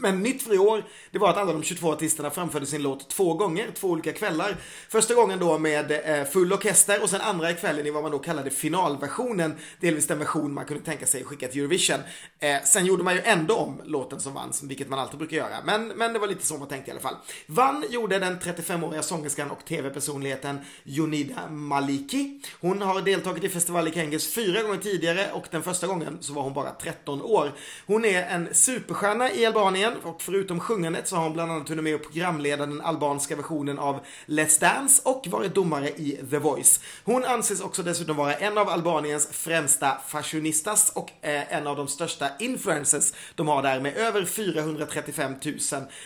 Men nytt för i år, det var att alla de 22 artisterna framförde sin låt två gånger, två olika kvällar. Första gången då med eh, full orkester och sen andra kvällen i vad man då kallade finalversionen. Delvis den version man kunde tänka sig skicka till Eurovision. Eh, sen gjorde man ju ändå om låten som vann, vilket man alltid brukar göra. Men, men det var lite så man tänkte i alla fall. Vann gjorde den 35-åriga sångerskan och tv-personligheten Jonida Maliki. Hon har deltagit i Festival i Kengis fyra gånger tidigare och den första gången så var hon bara 13 år. Hon är en superstjärna i Albanien och förutom sjungandet så har hon bland annat hunnit med att programleda den albanska versionen av Let's Dance och varit domare i The Voice. Hon anses också dessutom vara en av Albaniens främsta fashionistas och en av de största influencers de har där med över 435 000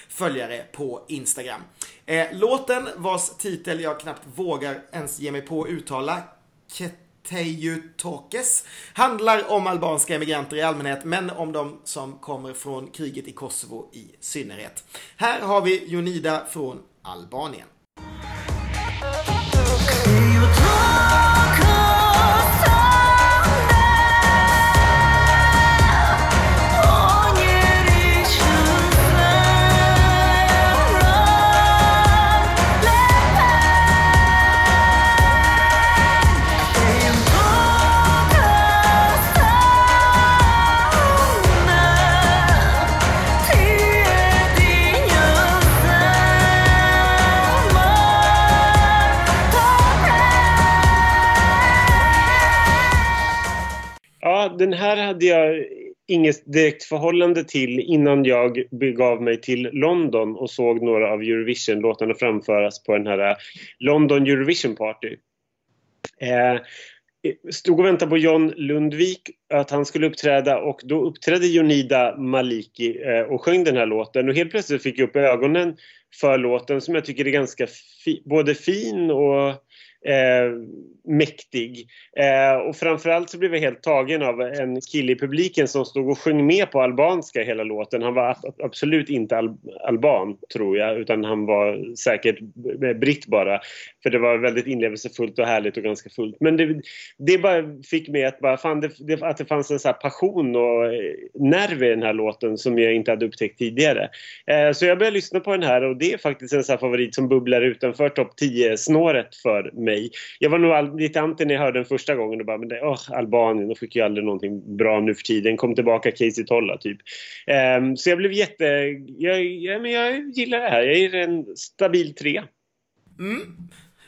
följare på Instagram. Eh, låten vars titel jag knappt vågar ens ge mig på att uttala Teju Tokes handlar om albanska emigranter i allmänhet, men om de som kommer från kriget i Kosovo i synnerhet. Här har vi Jonida från Albanien. Den här hade jag inget direkt förhållande till innan jag begav mig till London och såg några av Eurovision-låtarna framföras på den här eh, London Eurovision Party. Eh, stod och väntade på John Lundvik att han skulle uppträda och då uppträdde Jonida Maliki eh, och sjöng den här låten och helt plötsligt fick jag upp ögonen för låten som jag tycker är ganska fi både fin och eh, mäktig. Eh, och framförallt så blev jag helt tagen av en kille i publiken som stod och sjöng med på albanska hela låten. Han var absolut inte al alban, tror jag, utan han var säkert britt bara. För det var väldigt inlevelsefullt och härligt och ganska fullt. Men det, det bara fick mig att, bara, fan, det, det, att det fanns en så passion och nerv i den här låten som jag inte hade upptäckt tidigare. Eh, så jag började lyssna på den här och det är faktiskt en så favorit som bubblar utanför topp 10-snåret för mig. Jag var nog all, lite anti när jag hörde den första gången och bara, men det, oh, Albanien, de skickar ju aldrig någonting bra nu för tiden. Kom tillbaka Casey Tolla typ. Um, så jag blev jätte, jag, ja, men jag gillar det här. Jag ger en stabil tre. Mm.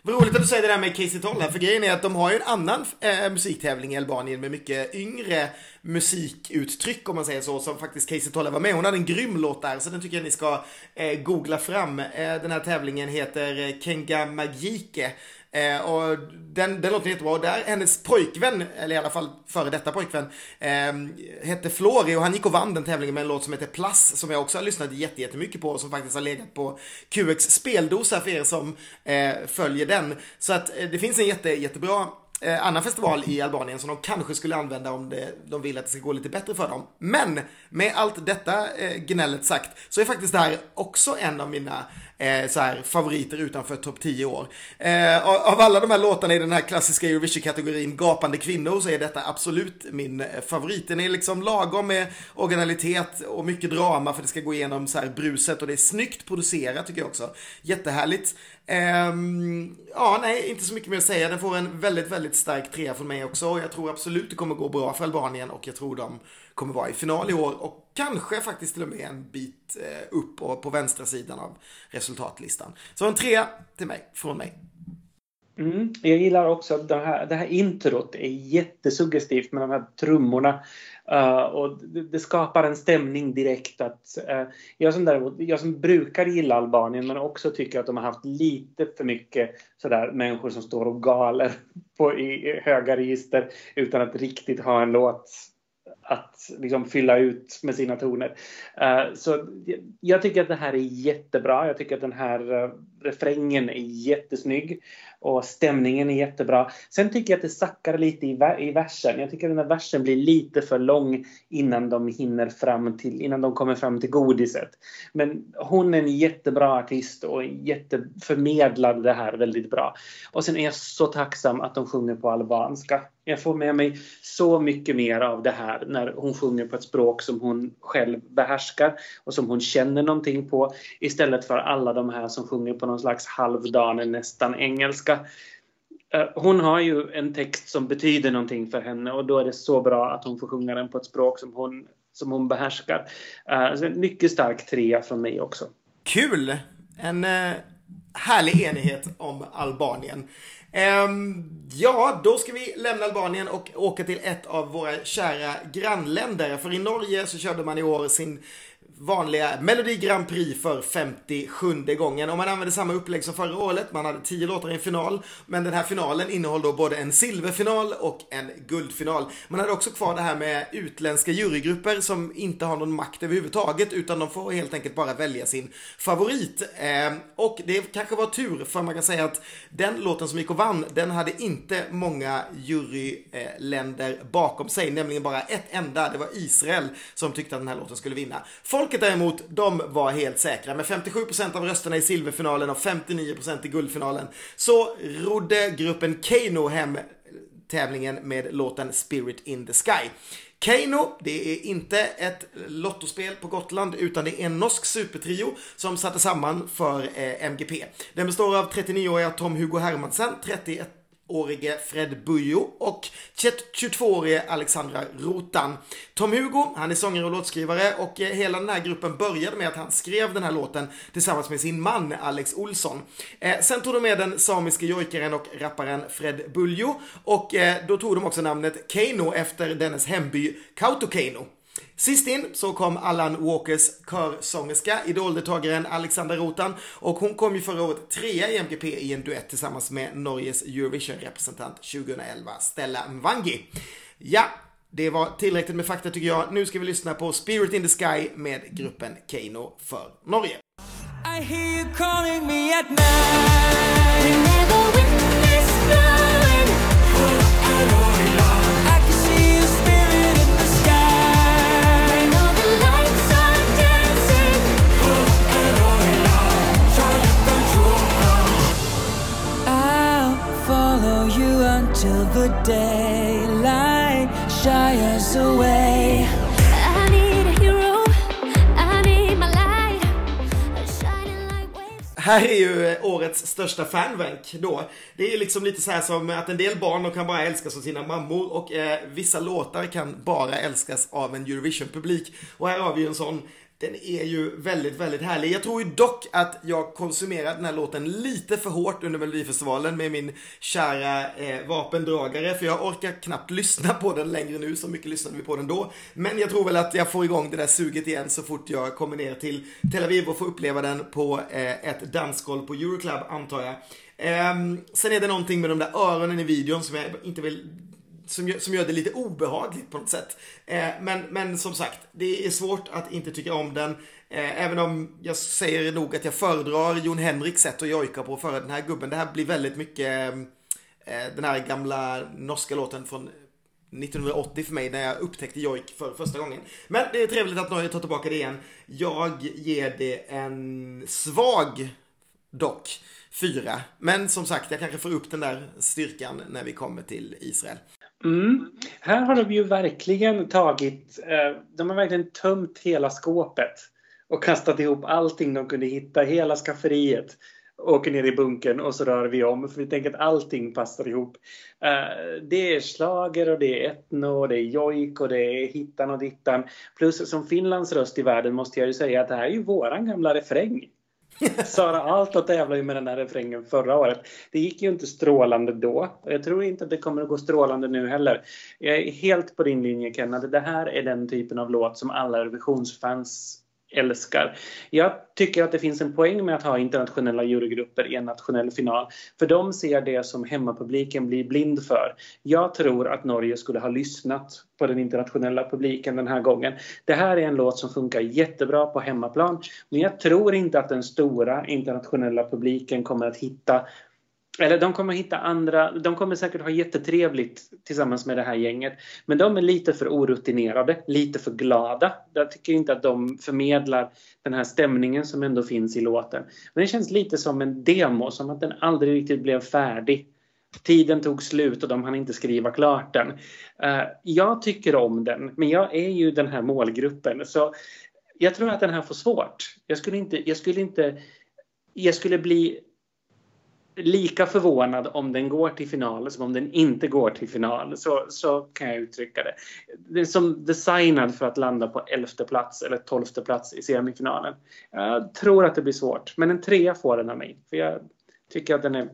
Vad roligt att du säger det där med Casey Tolla, för grejen är att de har ju en annan eh, musiktävling i Albanien med mycket yngre musikuttryck om man säger så, som faktiskt Casey Tolla var med. Hon hade en grym låt där, så den tycker jag ni ska eh, googla fram. Eh, den här tävlingen heter eh, Kenga Magike Eh, och den, den låter jättebra. Och där, hennes pojkvän, eller i alla fall före detta pojkvän, eh, hette Flori och han gick och vann den tävlingen med en låt som heter Plus som jag också har lyssnat jättemycket på och som faktiskt har legat på QX speldosa för er som eh, följer den. Så att eh, det finns en jätte, jättebra eh, annan festival i Albanien som de kanske skulle använda om det, de vill att det ska gå lite bättre för dem. Men med allt detta eh, gnället sagt så är faktiskt det här också en av mina eh, så här, favoriter utanför topp 10 år. Eh, av alla de här låtarna i den här klassiska Eurovision-kategorin Gapande kvinnor så är detta absolut min eh, favorit. Den är liksom lagom med originalitet och mycket drama för det ska gå igenom så här bruset och det är snyggt producerat tycker jag också. Jättehärligt. Um, ja, nej, inte så mycket mer att säga. Den får en väldigt, väldigt stark trea från mig också. Jag tror absolut det kommer gå bra för Albanien och jag tror de kommer vara i final i år och kanske faktiskt till och med en bit eh, upp och på vänstra sidan av resultatlistan. Så en trea till mig, från mig. Mm, jag gillar också det här, det här introt är jättesuggestivt med de här trummorna. Uh, och det, det, skapar en stämning direkt. Att, uh, jag, som däremot, jag som brukar gilla Albanien men också tycker att de har haft lite för mycket sådär, människor som står och galer på, i, i höga register utan att riktigt ha en låt att liksom fylla ut med sina toner. Uh, så jag tycker att det här är jättebra. Jag tycker att den här uh, refrängen är jättesnygg och stämningen är jättebra. Sen tycker jag att det sackar lite i, i versen. Jag tycker att den här versen blir lite för lång innan de hinner fram till, innan de kommer fram till godiset. Men hon är en jättebra artist och jätteförmedlad det här väldigt bra. Och sen är jag så tacksam att de sjunger på albanska. Jag får med mig så mycket mer av det här när hon sjunger på ett språk som hon själv behärskar och som hon känner någonting på istället för alla de här som sjunger på någon slags halvdan, nästan engelska. Eh, hon har ju en text som betyder någonting för henne och då är det så bra att hon får sjunga den på ett språk som hon, som hon behärskar. Eh, så en mycket stark trea från mig också. Kul! En eh, härlig enighet om Albanien. Ehm, ja, då ska vi lämna Albanien och åka till ett av våra kära grannländer. För i Norge så körde man i år sin vanliga Melodi Grand Prix för 57 gången. Och man använde samma upplägg som förra året. Man hade 10 låtar i en final. Men den här finalen innehåller då både en silverfinal och en guldfinal. Man hade också kvar det här med utländska jurygrupper som inte har någon makt överhuvudtaget utan de får helt enkelt bara välja sin favorit. Eh, och det kanske var tur för man kan säga att den låten som gick och vann den hade inte många juryländer bakom sig. Nämligen bara ett enda. Det var Israel som tyckte att den här låten skulle vinna. Folk Folket däremot, de var helt säkra. Med 57% av rösterna i silverfinalen och 59% i guldfinalen så rodde gruppen Kano hem tävlingen med låten Spirit in the Sky. Keino, det är inte ett lottospel på Gotland utan det är en norsk supertrio som satte samman för eh, MGP. Den består av 39-åriga Tom-Hugo Hermansen, 31 årige Fred Bujo och 22-årige Alexandra Rotan. Tom-Hugo, han är sångare och låtskrivare och eh, hela den här gruppen började med att han skrev den här låten tillsammans med sin man Alex Olsson. Eh, sen tog de med den samiske jojkaren och rapparen Fred Buljo och eh, då tog de också namnet Keino efter dennes hemby Kautokeino. Sist in så kom Allan Walkers körsångerska, idoldeltagaren Alexandra Rotan och hon kom ju förra året trea i MGP i en duett tillsammans med Norges Eurovision-representant 2011, Stella Mwangi. Ja, det var tillräckligt med fakta tycker jag. Nu ska vi lyssna på Spirit in the Sky med gruppen Keino för Norge. I hear you calling me at night. Till the daylight shy us away. Här är ju årets största fanbank då. Det är liksom lite så här som att en del barn kan bara älskas av sina mammor och eh, vissa låtar kan bara älskas av en Eurovision-publik. Och här har vi ju en sån den är ju väldigt, väldigt härlig. Jag tror ju dock att jag konsumerade den här låten lite för hårt under Melodifestivalen med min kära eh, vapendragare. För jag orkar knappt lyssna på den längre nu, så mycket lyssnade vi på den då. Men jag tror väl att jag får igång det där suget igen så fort jag kommer ner till Tel Aviv och får uppleva den på eh, ett dansgolv på Euroclub, antar jag. Eh, sen är det någonting med de där öronen i videon som jag inte vill som gör, som gör det lite obehagligt på något sätt. Eh, men, men som sagt, det är svårt att inte tycka om den. Eh, även om jag säger nog att jag föredrar Jon Henriks sätt att jojka på före den här gubben. Det här blir väldigt mycket eh, eh den här gamla norska låten från 1980 för mig när jag upptäckte jojk för första gången. Men det är trevligt att Norge tar tillbaka det igen. Jag ger det en svag dock fyra. Men som sagt, jag kanske får upp den där styrkan när vi kommer till Israel. Mm. Här har de ju verkligen tagit, eh, de har verkligen tömt hela skåpet och kastat ihop allting de kunde hitta, hela skafferiet. Åker ner i bunkern och så rör vi om för vi tänker att allting passar ihop. Eh, det är slager och det är etno och det är jojk och det är hittan och dittan. Plus som Finlands röst i världen måste jag ju säga att det här är ju våran gamla refräng. Sara Alto tävlade ju med den här refrängen förra året. Det gick ju inte strålande då. och Jag tror inte att det kommer att gå strålande nu heller. Jag är helt på din linje Ken, det här är den typen av låt som alla revisionsfans älskar. Jag tycker att det finns en poäng med att ha internationella jurygrupper i en nationell final. För de ser det som hemmapubliken blir blind för. Jag tror att Norge skulle ha lyssnat på den internationella publiken den här gången. Det här är en låt som funkar jättebra på hemmaplan. Men jag tror inte att den stora internationella publiken kommer att hitta eller de kommer hitta andra, de kommer säkert ha jättetrevligt tillsammans med det här gänget. Men de är lite för orutinerade, lite för glada. Jag tycker inte att de förmedlar den här stämningen som ändå finns i låten. Men det känns lite som en demo, som att den aldrig riktigt blev färdig. tiden tog slut och de hann inte skriva klart den. Eh, jag tycker om den, men jag är ju den här målgruppen. Så jag tror att den här får svårt. Jag skulle inte, jag skulle inte, jag skulle bli lika förvånad om den går till final som om den inte går till final. Så, så kan jag uttrycka det. Den är som designad för att landa på elfte plats eller tolfte plats i semifinalen. Jag tror att det blir svårt, men en trea får den av mig. För jag tycker att den är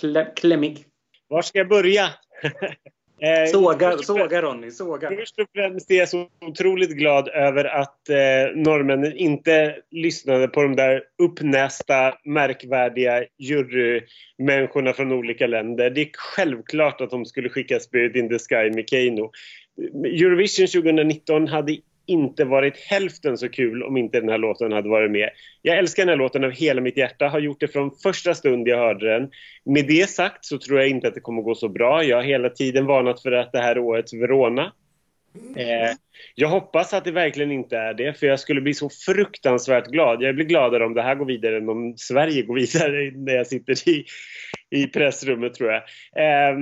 klä, klämmig. Var ska jag börja? Eh, såga, såga Ronny, såga. Först och främst är jag så otroligt glad över att eh, norrmännen inte lyssnade på de där uppnästa, märkvärdiga jurymänniskorna från olika länder. Det är självklart att de skulle skicka Spirit in the Sky med Keino. Eurovision 2019 hade inte varit hälften så kul om inte den här låten hade varit med. Jag älskar den här låten av hela mitt hjärta, har gjort det från första stund jag hörde den. Med det sagt så tror jag inte att det kommer gå så bra. Jag har hela tiden varnat för att det här är årets Verona. Eh, jag hoppas att det verkligen inte är det, för jag skulle bli så fruktansvärt glad. Jag blir gladare om det här går vidare än om Sverige går vidare när jag sitter i, i pressrummet tror jag. Eh,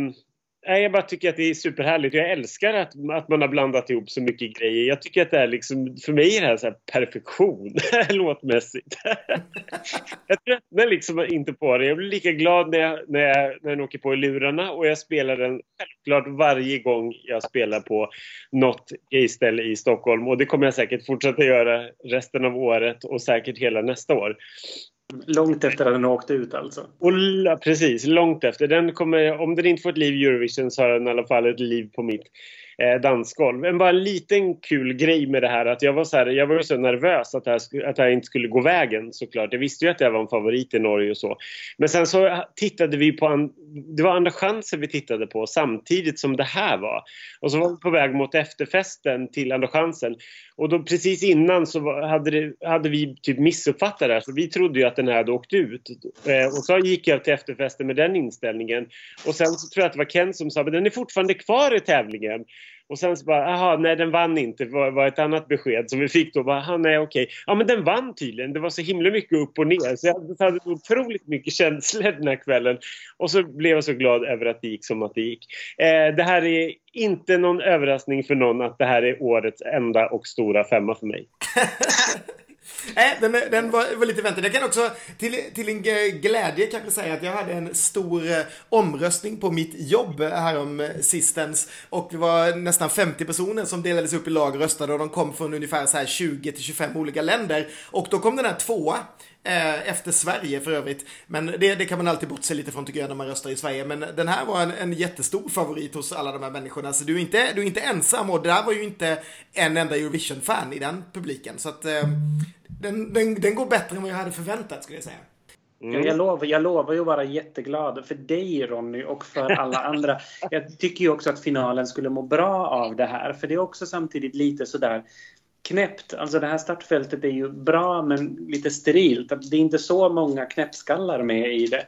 Nej, jag bara tycker att det är superhärligt. Jag älskar att, att man har blandat ihop så mycket grejer. Jag tycker att det är liksom, för mig är det här, så här perfektion låtmässigt. jag tröttnar liksom inte på det. Jag blir lika glad när, jag, när, jag, när den åker på i lurarna och jag spelar den självklart varje gång jag spelar på något gayställe i Stockholm. Och det kommer jag säkert fortsätta göra resten av året och säkert hela nästa år. Långt efter att den åkte ut alltså? Och, precis, långt efter. Den kommer, om den inte får ett liv i Eurovision så har den i alla fall ett liv på mitt eh, dansgolv. Men bara en liten kul grej med det här att jag var så, här, jag var så nervös att det, här, att det här inte skulle gå vägen såklart. Jag visste ju att det var en favorit i Norge och så. Men sen så tittade vi på, en, det var andra chansen vi tittade på samtidigt som det här var. Och så var vi på väg mot efterfesten till andra chansen. Och då precis innan så hade, det, hade vi typ missuppfattat det här så vi trodde ju att den här hade åkt ut. Eh, och så gick jag till efterfesten med den inställningen. Och sen så tror jag att det var Ken som sa men den är fortfarande kvar i tävlingen. Och sen så bara, aha, nej den vann inte, var, var ett annat besked som vi fick då. Bara, aha, nej okej. Ja men den vann tydligen, det var så himla mycket upp och ner. Så jag hade otroligt mycket känslor den här kvällen. Och så blev jag så glad över att det gick som att det gick. Eh, det här är inte någon överraskning för någon att det här är årets enda och stora femma för mig. Nej, den, den var, var, lite väntad. Jag kan också till, till en glädje kanske säga att jag hade en stor eh, omröstning på mitt jobb eh, härom eh, sistens. Och det var nästan 50 personer som delades upp i lag och röstade och de kom från ungefär så här 20 till 25 olika länder. Och då kom den här tvåa. Eh, efter Sverige för övrigt. Men det, det kan man alltid bortse lite från tycker jag när man röstar i Sverige. Men den här var en, en jättestor favorit hos alla de här människorna. Så du är inte, du är inte ensam och det där var ju inte en enda Eurovision-fan i den publiken. Så att eh, den, den, den går bättre än vad jag hade förväntat skulle jag säga. Mm. Jag, lovar, jag lovar ju att vara jätteglad för dig Ronny och för alla andra. Jag tycker ju också att finalen skulle må bra av det här. För det är också samtidigt lite sådär knäppt. Alltså det här startfältet är ju bra men lite sterilt. Det är inte så många knäppskallar med i det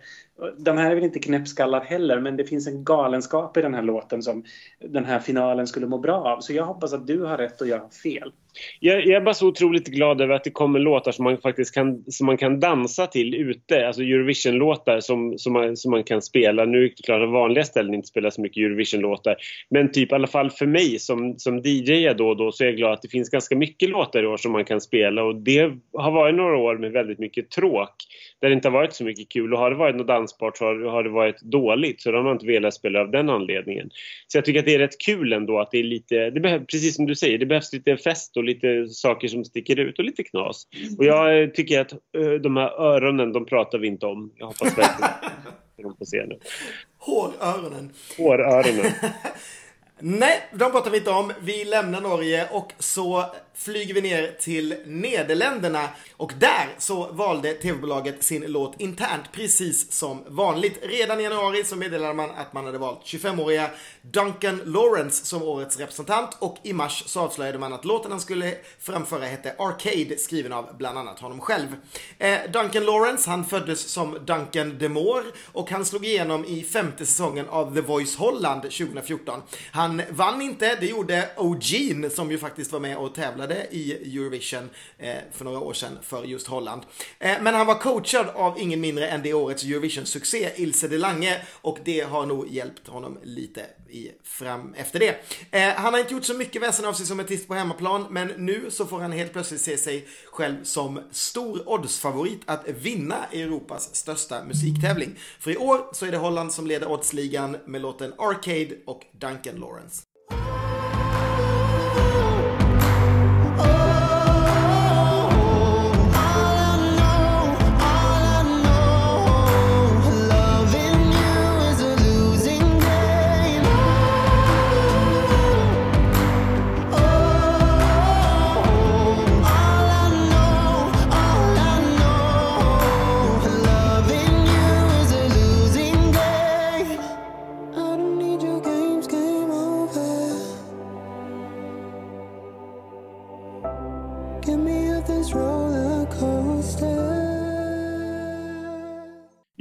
de här är väl inte knäppskallar heller, men det finns en galenskap i den här låten som den här finalen skulle må bra av. Så jag hoppas att du har rätt och jag har fel. Jag, jag är bara så otroligt glad över att det kommer låtar som man faktiskt kan, som man kan dansa till ute. Alltså Eurovision-låtar som, som, man, som man kan spela. Nu är det klart att vanliga ställen inte spelar så mycket Eurovision-låtar. Men typ i alla fall för mig som, som DJ då och då så är jag glad att det finns ganska mycket låtar i år som man kan spela. Och det har varit några år med väldigt mycket tråk. Där det inte har varit så mycket kul. Och har det varit något dans dansbart så har, det varit dåligt så då har man inte velat spela av den anledningen. Så jag tycker att det är rätt kul ändå att det är lite, det behöv, precis som du säger, det behövs lite fest och lite saker som sticker ut och lite knas. Och jag tycker att de här öronen, de pratar vi inte om. Jag hoppas verkligen att de se nu. Håröronen. Håröronen. Nej, de pratar vi inte om. Vi lämnar Norge och så flyger vi ner till Nederländerna. Och där så valde tv-bolaget sin låt internt precis som vanligt. Redan i januari så meddelade man att man hade valt 25-åriga Duncan Lawrence som årets representant och i mars så avslöjade man att låten han skulle framföra hette Arcade skriven av bland annat honom själv. Eh, Duncan Lawrence han föddes som Duncan DeMore och han slog igenom i femte säsongen av The Voice Holland 2014. Han vann inte, det gjorde O'Gene som ju faktiskt var med och tävlade i Eurovision eh, för några år sedan för just Holland. Eh, men han var coachad av ingen mindre än det årets Eurovision-succé Ilse de Lange och det har nog hjälpt honom lite i, fram efter det. Eh, han har inte gjort så mycket väsen av sig som artist på hemmaplan men nu så får han helt plötsligt se sig själv som stor oddsfavorit att vinna Europas största musiktävling. För i år så är det Holland som leder oddsligan med låten Arcade och Duncan Lawrence.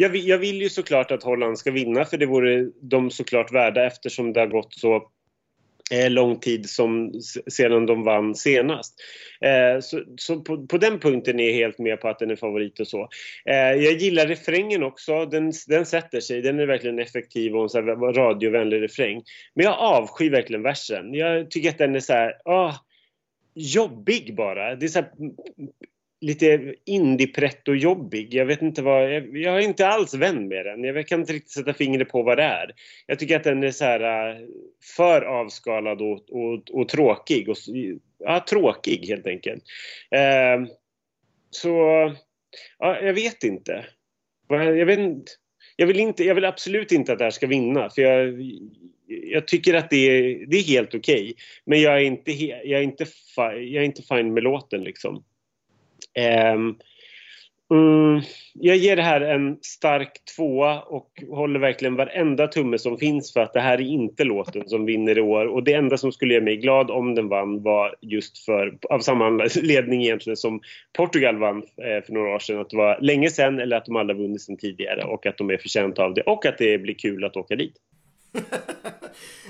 Jag vill, jag vill ju såklart att Holland ska vinna för det vore de såklart värda eftersom det har gått så eh, lång tid som, sedan de vann senast. Eh, så, så på, på, den punkten är jag helt med på att den är favorit och så. Eh, jag gillar refrängen också, den, den sätter sig, den är verkligen effektiv och en så här radiovänlig refräng. Men jag avskyr verkligen versen. Jag tycker att den är så här, åh, jobbig bara. Det är så här, lite indie-pretto-jobbig. Jag vet inte vad, jag, jag, är inte alls vän med den. Jag kan inte riktigt sätta fingret på vad det är. Jag tycker att den är så här äh, för avskalad och, och, och tråkig. Och, ja, tråkig helt enkelt. Eh, så, ja, jag vet inte. Jag vet inte. Jag vill, inte, jag vill absolut inte att det här ska vinna för jag, jag tycker att det är, det är helt okej. Okay. Men jag är, inte, jag, är inte, jag är inte fine med låten liksom. Um, mm, jag ger det här en stark tvåa och håller verkligen varenda tumme som finns för att det här är inte låten som vinner i år. Och det enda som skulle göra mig glad om den vann var just för, av samma anledning egentligen som Portugal vann eh, för några år sedan. Att det var länge sedan eller att de alla vunnit sedan tidigare och att de är förtjänta av det och att det blir kul att åka dit.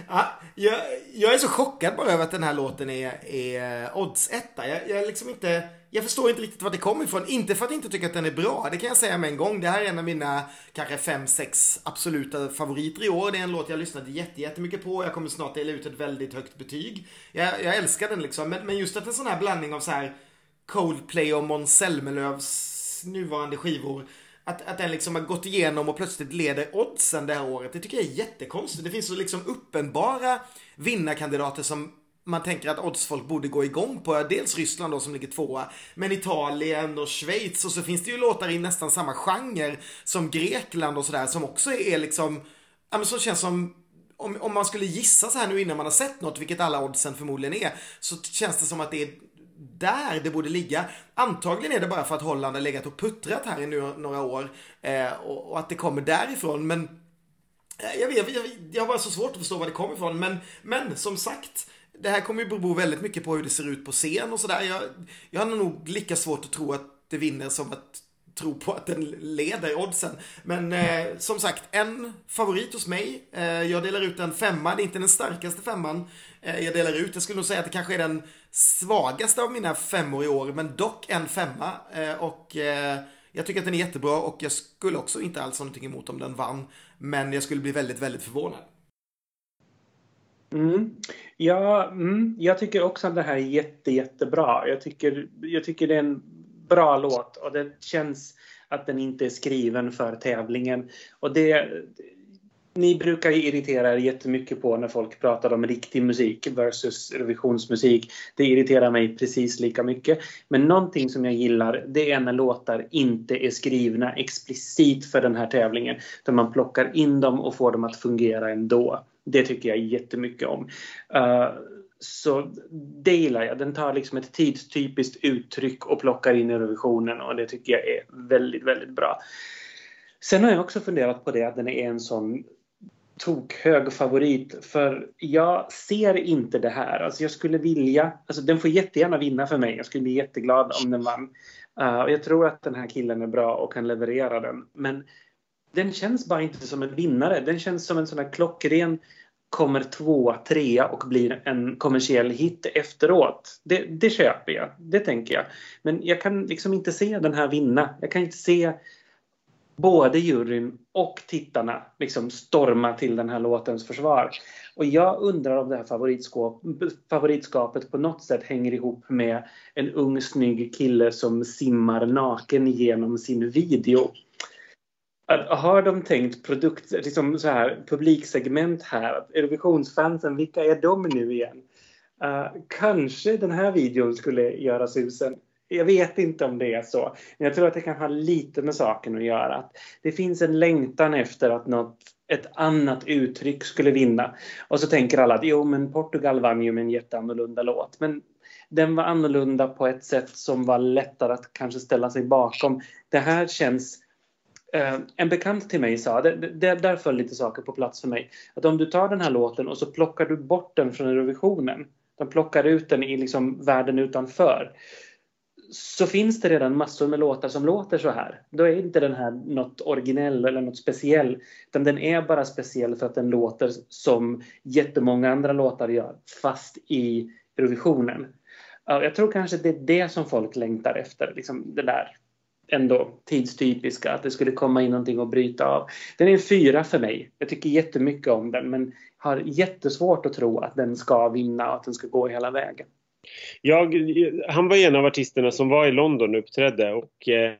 ja, jag, jag, är så chockad bara över att den här låten är, är odds-etta. Jag, jag, liksom inte, jag förstår inte riktigt var det kommer ifrån. Inte för att jag inte tycker att den är bra, det kan jag säga med en gång. Det här är en av mina kanske fem, sex absoluta favoriter i år. Det är en låt jag lyssnade jättemycket på. Jag kommer snart dela ut ett väldigt högt betyg. Jag, jag älskar den liksom. Men, men just att en sån här blandning av så här Coldplay och Måns Zelmerlöws nuvarande skivor att, att den liksom har gått igenom och plötsligt leder oddsen det här året. Det tycker jag är jättekonstigt. Det finns så liksom uppenbara vinnarkandidater som man tänker att oddsfolk borde gå igång på. Dels Ryssland då som ligger tvåa, men Italien och Schweiz och så finns det ju låtar i nästan samma genre som Grekland och sådär som också är liksom, ja men som känns som om, om man skulle gissa så här nu innan man har sett något, vilket alla oddsen förmodligen är, så känns det som att det är där det borde ligga. Antagligen är det bara för att Holland har legat och puttrat här i nu, några år eh, och, och, att det kommer därifrån. Men eh, jag, vet, jag, jag har bara så svårt att förstå var det kommer ifrån. Men, men som sagt, det här kommer ju bero väldigt mycket på hur det ser ut på scen och sådär. Jag, jag har nog lika svårt att tro att det vinner som att tro på att den leder oddsen. Men eh, som sagt, en favorit hos mig. Eh, jag delar ut en femma. Det är inte den starkaste femman Eh, jag delar ut. Jag skulle nog säga att det kanske är den svagaste av mina femmor i år, men dock en femma. Eh, och eh, jag tycker att den är jättebra och jag skulle också inte alls ha någonting emot om den vann. Men jag skulle bli väldigt, väldigt förvånad. Mm. Ja, mm, jag tycker också att det här är jätte, jättebra. Jag tycker, jag tycker det är en bra låt och det känns att den inte är skriven för tävlingen. Och det, ni brukar ju irritera er jättemycket på när folk pratar om riktig musik versus revisionsmusik. Det irriterar mig precis lika mycket. Men någonting som jag gillar det är när låtar inte är skrivna explicit för den här tävlingen. Där man plockar in dem och får dem att fungera ändå. Det tycker jag jättemycket om. Uh, så det gillar jag. Den tar liksom ett tidstypiskt uttryck och plockar in i revisionen och det tycker jag är väldigt, väldigt bra. Sen har jag också funderat på det att den är en sån tokhög favorit för jag ser inte det här. Alltså jag skulle vilja, alltså den får jättegärna vinna för mig. Jag skulle bli jätteglad om den vann. Uh, och jag tror att den här killen är bra och kan leverera den. Men den känns bara inte som en vinnare. Den känns som en sån här klockren kommer tvåa, trea och blir en kommersiell hit efteråt. Det, det köper jag, det tänker jag. Men jag kan liksom inte se den här vinna. Jag kan inte se både juryn och tittarna liksom storma till den här låtens försvar. Och jag undrar om det här favoritskap, favoritskapet på något sätt hänger ihop med en ung snygg kille som simmar naken genom sin video. Har de tänkt produkt, liksom så här, publiksegment här? Eurovisionsfansen, vilka är de nu igen? Uh, kanske den här videon skulle göra susen. Jag vet inte om det är så. Men jag tror att det kan ha lite med saken att göra. Att det finns en längtan efter att något, ett annat uttryck skulle vinna. Och så tänker alla att jo men Portugal vann ju med en jätteannorlunda låt. Men den var annorlunda på ett sätt som var lättare att kanske ställa sig bakom. Det här känns eh, en bekant till mig sa, det, det, där föll lite saker på plats för mig, att om du tar den här låten och så plockar du bort den från Eurovisionen, de plockar ut den i liksom världen utanför, så finns det redan massor med låtar som låter så här. Då är inte den här något originell eller något speciell. Utan den är bara speciell för att den låter som jättemånga andra låtar gör. Fast i Eurovisionen. Jag tror kanske det är det som folk längtar efter. Liksom det där ändå tidstypiska. Att det skulle komma in någonting och bryta av. Den är en fyra för mig. Jag tycker jättemycket om den. Men har jättesvårt att tro att den ska vinna och att den ska gå hela vägen. Jag, han var en av artisterna som var i London och uppträdde och eh,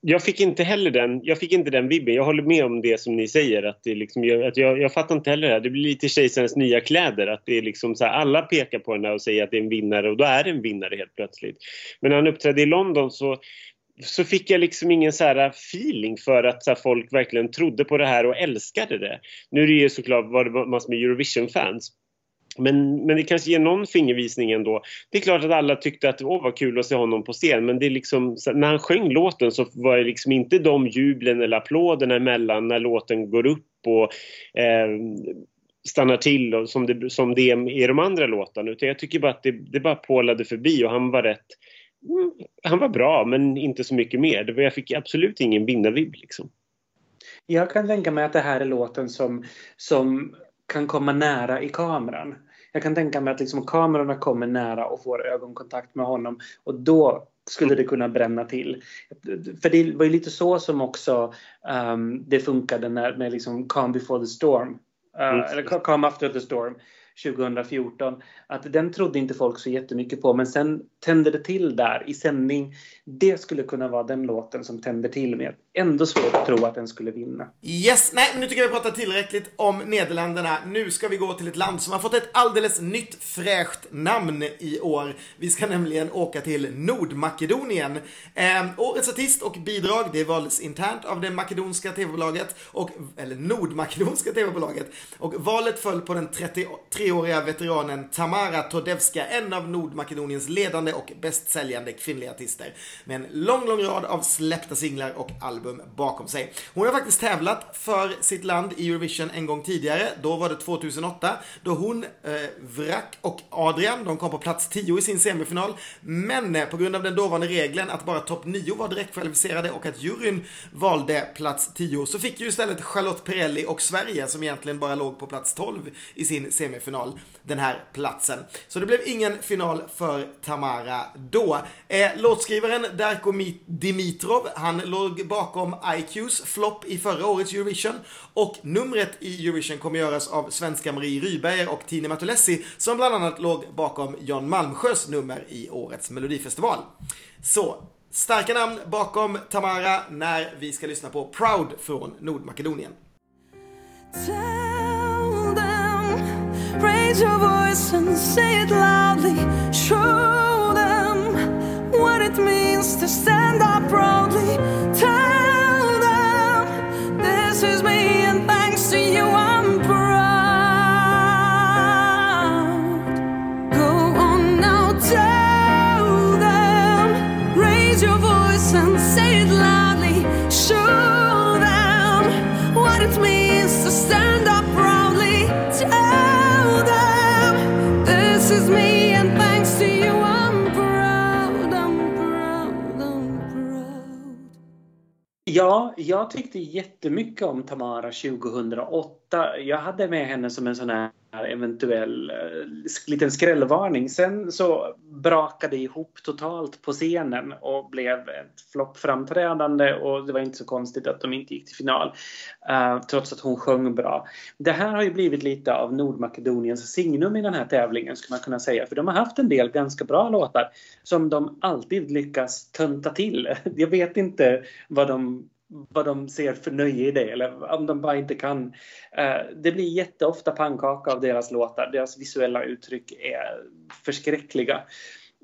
jag fick inte heller den, jag fick inte den vibben. Jag håller med om det som ni säger att, det liksom, att jag, jag fattar inte heller det här. Det blir lite kejsarens nya kläder. Att det är liksom så här, alla pekar på henne och säger att det är en vinnare och då är det en vinnare helt plötsligt. Men när han uppträdde i London så så fick jag liksom ingen så här feeling för att så folk verkligen trodde på det här och älskade det. Nu är det ju såklart var det massor med Eurovision-fans men, men det kanske ger någon fingervisning ändå. Det är klart att alla tyckte att det var kul att se honom på scen men det är liksom, när han sjöng låten så var det liksom inte de jublen eller applåderna emellan när låten går upp och eh, stannar till och som, det, som det är i de andra låtarna. Utan jag tycker bara att det, det bara pålade förbi och han var rätt mm, han var bra men inte så mycket mer. Det var, jag fick absolut ingen vinnarvibb liksom. Jag kan tänka mig att det här är låten som, som kan komma nära i kameran. Jag kan tänka mig att liksom kamerorna kommer nära och får ögonkontakt med honom och då skulle det kunna bränna till. För det var ju lite så som också um, det funkade när, med liksom Calm before the storm. Uh, eller Calm after the storm. 2014. Att den trodde inte folk så jättemycket på men sen tänder det till där i sändning. Det skulle kunna vara den låten som tänder till med. Ändå svårt att tro att den skulle vinna. Yes, nej nu tycker jag vi pratat tillräckligt om Nederländerna. Nu ska vi gå till ett land som har fått ett alldeles nytt fräscht namn i år. Vi ska nämligen åka till Nordmakedonien. Eh, årets artist och bidrag det valdes internt av det makedonska tv-bolaget, och, eller Nordmakedonska tv-bolaget. Och valet föll på den 33-åriga veteranen Tamara Todevska, en av Nordmakedoniens ledande och bästsäljande kvinnliga artister. Med en lång, lång rad av släppta singlar och album bakom sig. Hon har faktiskt tävlat för sitt land i Eurovision en gång tidigare. Då var det 2008 då hon, eh, Vrak och Adrian, de kom på plats 10 i sin semifinal. Men eh, på grund av den dåvarande regeln att bara topp 9 var direkt kvalificerade och att juryn valde plats 10 så fick ju istället Charlotte Perrelli och Sverige som egentligen bara låg på plats 12 i sin semifinal den här platsen. Så det blev ingen final för Tamara då. Eh, låtskrivaren Darko Dimitrov, han låg bakom IQs flopp i förra årets Eurovision och numret i Eurovision kommer göras av svenska Marie Ryberger och Tine Matulessi som bland annat låg bakom Jan Malmsjös nummer i årets Melodifestival. Så, starka namn bakom Tamara när vi ska lyssna på Proud från Nordmakedonien. Tell them, raise your voice and say it loudly, show what it means to stand up proudly. Ja, jag tyckte jättemycket om Tamara 2008. Jag hade med henne som en sån här eventuell eh, liten skrällvarning. Sen så brakade det ihop totalt på scenen och blev ett floppframträdande och det var inte så konstigt att de inte gick till final. Uh, trots att hon sjöng bra. Det här har ju blivit lite av Nordmakedoniens signum i den här tävlingen skulle man kunna säga. För de har haft en del ganska bra låtar som de alltid lyckas tönta till. Jag vet inte vad de vad de ser för nöje i det eller om de bara inte kan. Eh, det blir jätteofta pannkaka av deras låtar. Deras visuella uttryck är förskräckliga.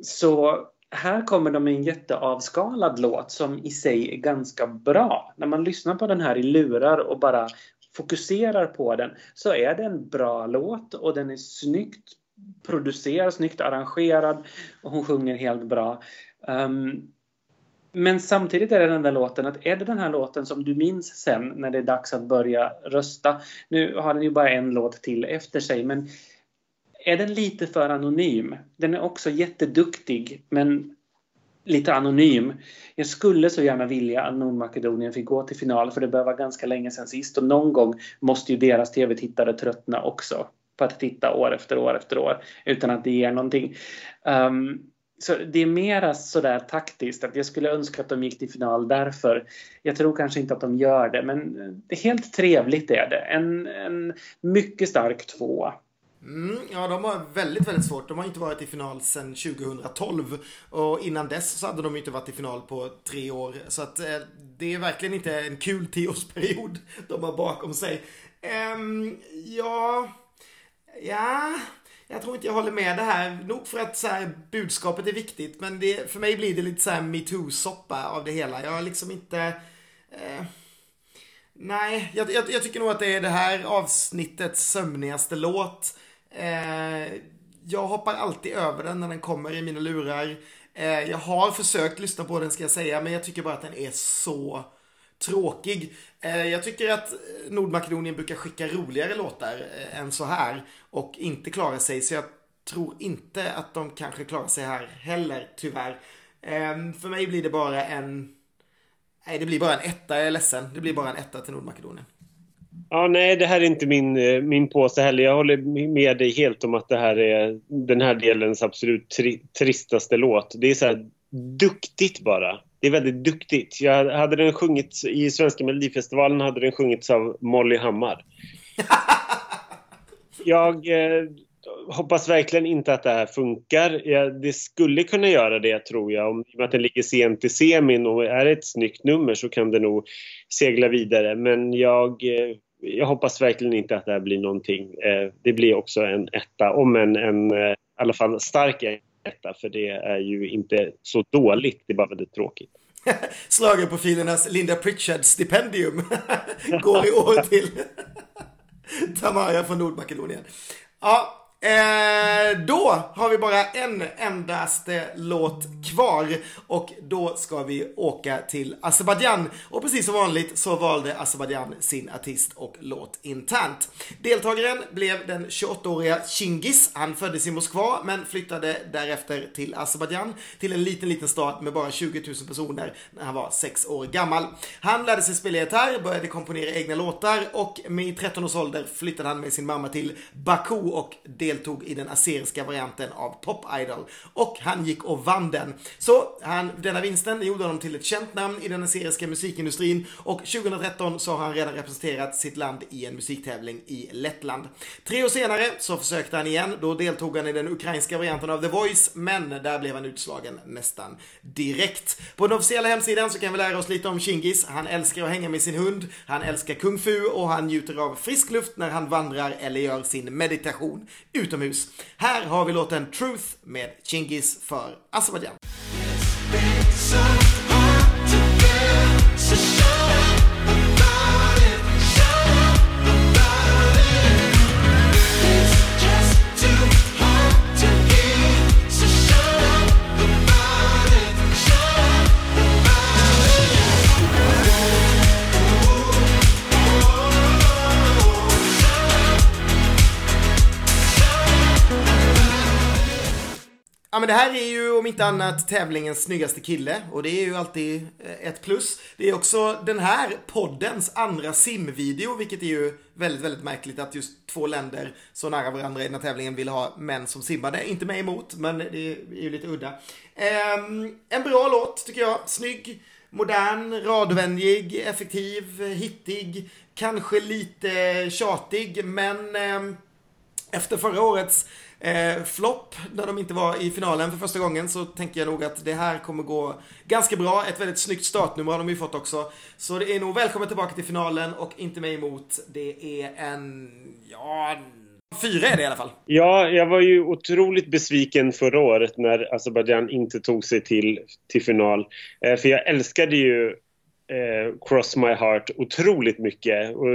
Så här kommer de med en jätteavskalad låt som i sig är ganska bra. När man lyssnar på den här i lurar och bara fokuserar på den så är det en bra låt och den är snyggt producerad, snyggt arrangerad och hon sjunger helt bra. Um, men samtidigt är det den där låten att är det den här låten som du minns sen när det är dags att börja rösta. Nu har den ju bara en låt till efter sig men är den lite för anonym? Den är också jätteduktig men lite anonym. Jag skulle så gärna vilja att Nordmakedonien fick gå till final för det bör vara ganska länge sedan sist och någon gång måste ju deras tv-tittare tröttna också på att titta år efter år efter år utan att det ger någonting. Um, så det är mera sådär taktiskt att jag skulle önska att de gick till final därför. Jag tror kanske inte att de gör det men det är helt trevligt är det. En, en mycket stark två. Mm, ja, de har väldigt, väldigt svårt. De har inte varit i final sedan 2012. Och innan dess så hade de inte varit i final på tre år. Så att eh, det är verkligen inte en kul tioårsperiod de har bakom sig. Um, ja, ja, jag tror inte jag håller med det här. Nog för att så här, budskapet är viktigt, men det, för mig blir det lite så här metoo-soppa av det hela. Jag har liksom inte... Eh, nej, jag, jag, jag, tycker nog att det är det här avsnittets sömnigaste låt. Eh, jag hoppar alltid över den när den kommer i mina lurar. Eh, jag har försökt lyssna på den ska jag säga, men jag tycker bara att den är så tråkig. Eh, jag tycker att eh, Nordmakedonien brukar skicka roligare låtar eh, än så här och inte klara sig. Så jag tror inte att de kanske klarar sig här heller, tyvärr. Ehm, för mig blir det bara en... Nej, det blir bara en etta. Jag är ledsen. Det blir bara en etta till Nordmakedonien. Ja, nej, det här är inte min, min påse heller. Jag håller med dig helt om att det här är den här delens absolut tri tristaste låt. Det är så här duktigt bara det är väldigt duktigt. Jag hade den sjungits i Svenska Melodifestivalen hade den sjungits av Molly Hammar. jag eh, hoppas verkligen inte att det här funkar. Ja, det skulle kunna göra det tror jag. Om att den ligger sent i semin och är ett snyggt nummer så kan det nog segla vidare. Men jag, eh, jag hoppas verkligen inte att det här blir någonting. Eh, det blir också en etta, om en, en eh, i alla fall stark detta för det är ju inte så dåligt, det är bara väldigt tråkigt. Schlagerprofilernas Linda Pritchard-stipendium går i år till Tamara från Nordmakedonien. Ja, Eh, då har vi bara en endaste låt kvar och då ska vi åka till Azerbajdzjan. Och precis som vanligt så valde Azerbajdzjan sin artist och låt internt. Deltagaren blev den 28-åriga Chingis. Han föddes i Moskva men flyttade därefter till Azerbajdzjan till en liten, liten stad med bara 20 000 personer när han var 6 år gammal. Han lärde sig spela gitarr, började komponera egna låtar och med 13 års ålder flyttade han med sin mamma till Baku och deltog deltog i den aseriska varianten av Top Idol. Och han gick och vann den. Så han, denna vinsten gjorde honom till ett känt namn i den aseriska musikindustrin och 2013 så har han redan representerat sitt land i en musiktävling i Lettland. Tre år senare så försökte han igen. Då deltog han i den ukrainska varianten av The Voice, men där blev han utslagen nästan direkt. På den officiella hemsidan så kan vi lära oss lite om Chingis. Han älskar att hänga med sin hund, han älskar kung fu och han njuter av frisk luft när han vandrar eller gör sin meditation utomhus. Här har vi låten Truth med Chingis för Azerbajdzjan. Här är ju om inte annat tävlingens snyggaste kille och det är ju alltid eh, ett plus. Det är också den här poddens andra simvideo vilket är ju väldigt, väldigt märkligt att just två länder så nära varandra i den här tävlingen vill ha män som simmade. Inte mig emot men det är ju lite udda. Ehm, en bra låt tycker jag. Snygg, modern, radvänlig, effektiv, hittig. Kanske lite tjatig men ehm, efter förra årets eh, flopp när de inte var i finalen för första gången så tänker jag nog att det här kommer gå ganska bra. Ett väldigt snyggt startnummer har de ju fått också. Så det är nog välkommen tillbaka till finalen och inte mig emot. Det är en, ja, Fyra är det i alla fall. Ja, jag var ju otroligt besviken förra året när Azerbajdzjan inte tog sig till, till final. Eh, för jag älskade ju eh, Cross My Heart otroligt mycket. Och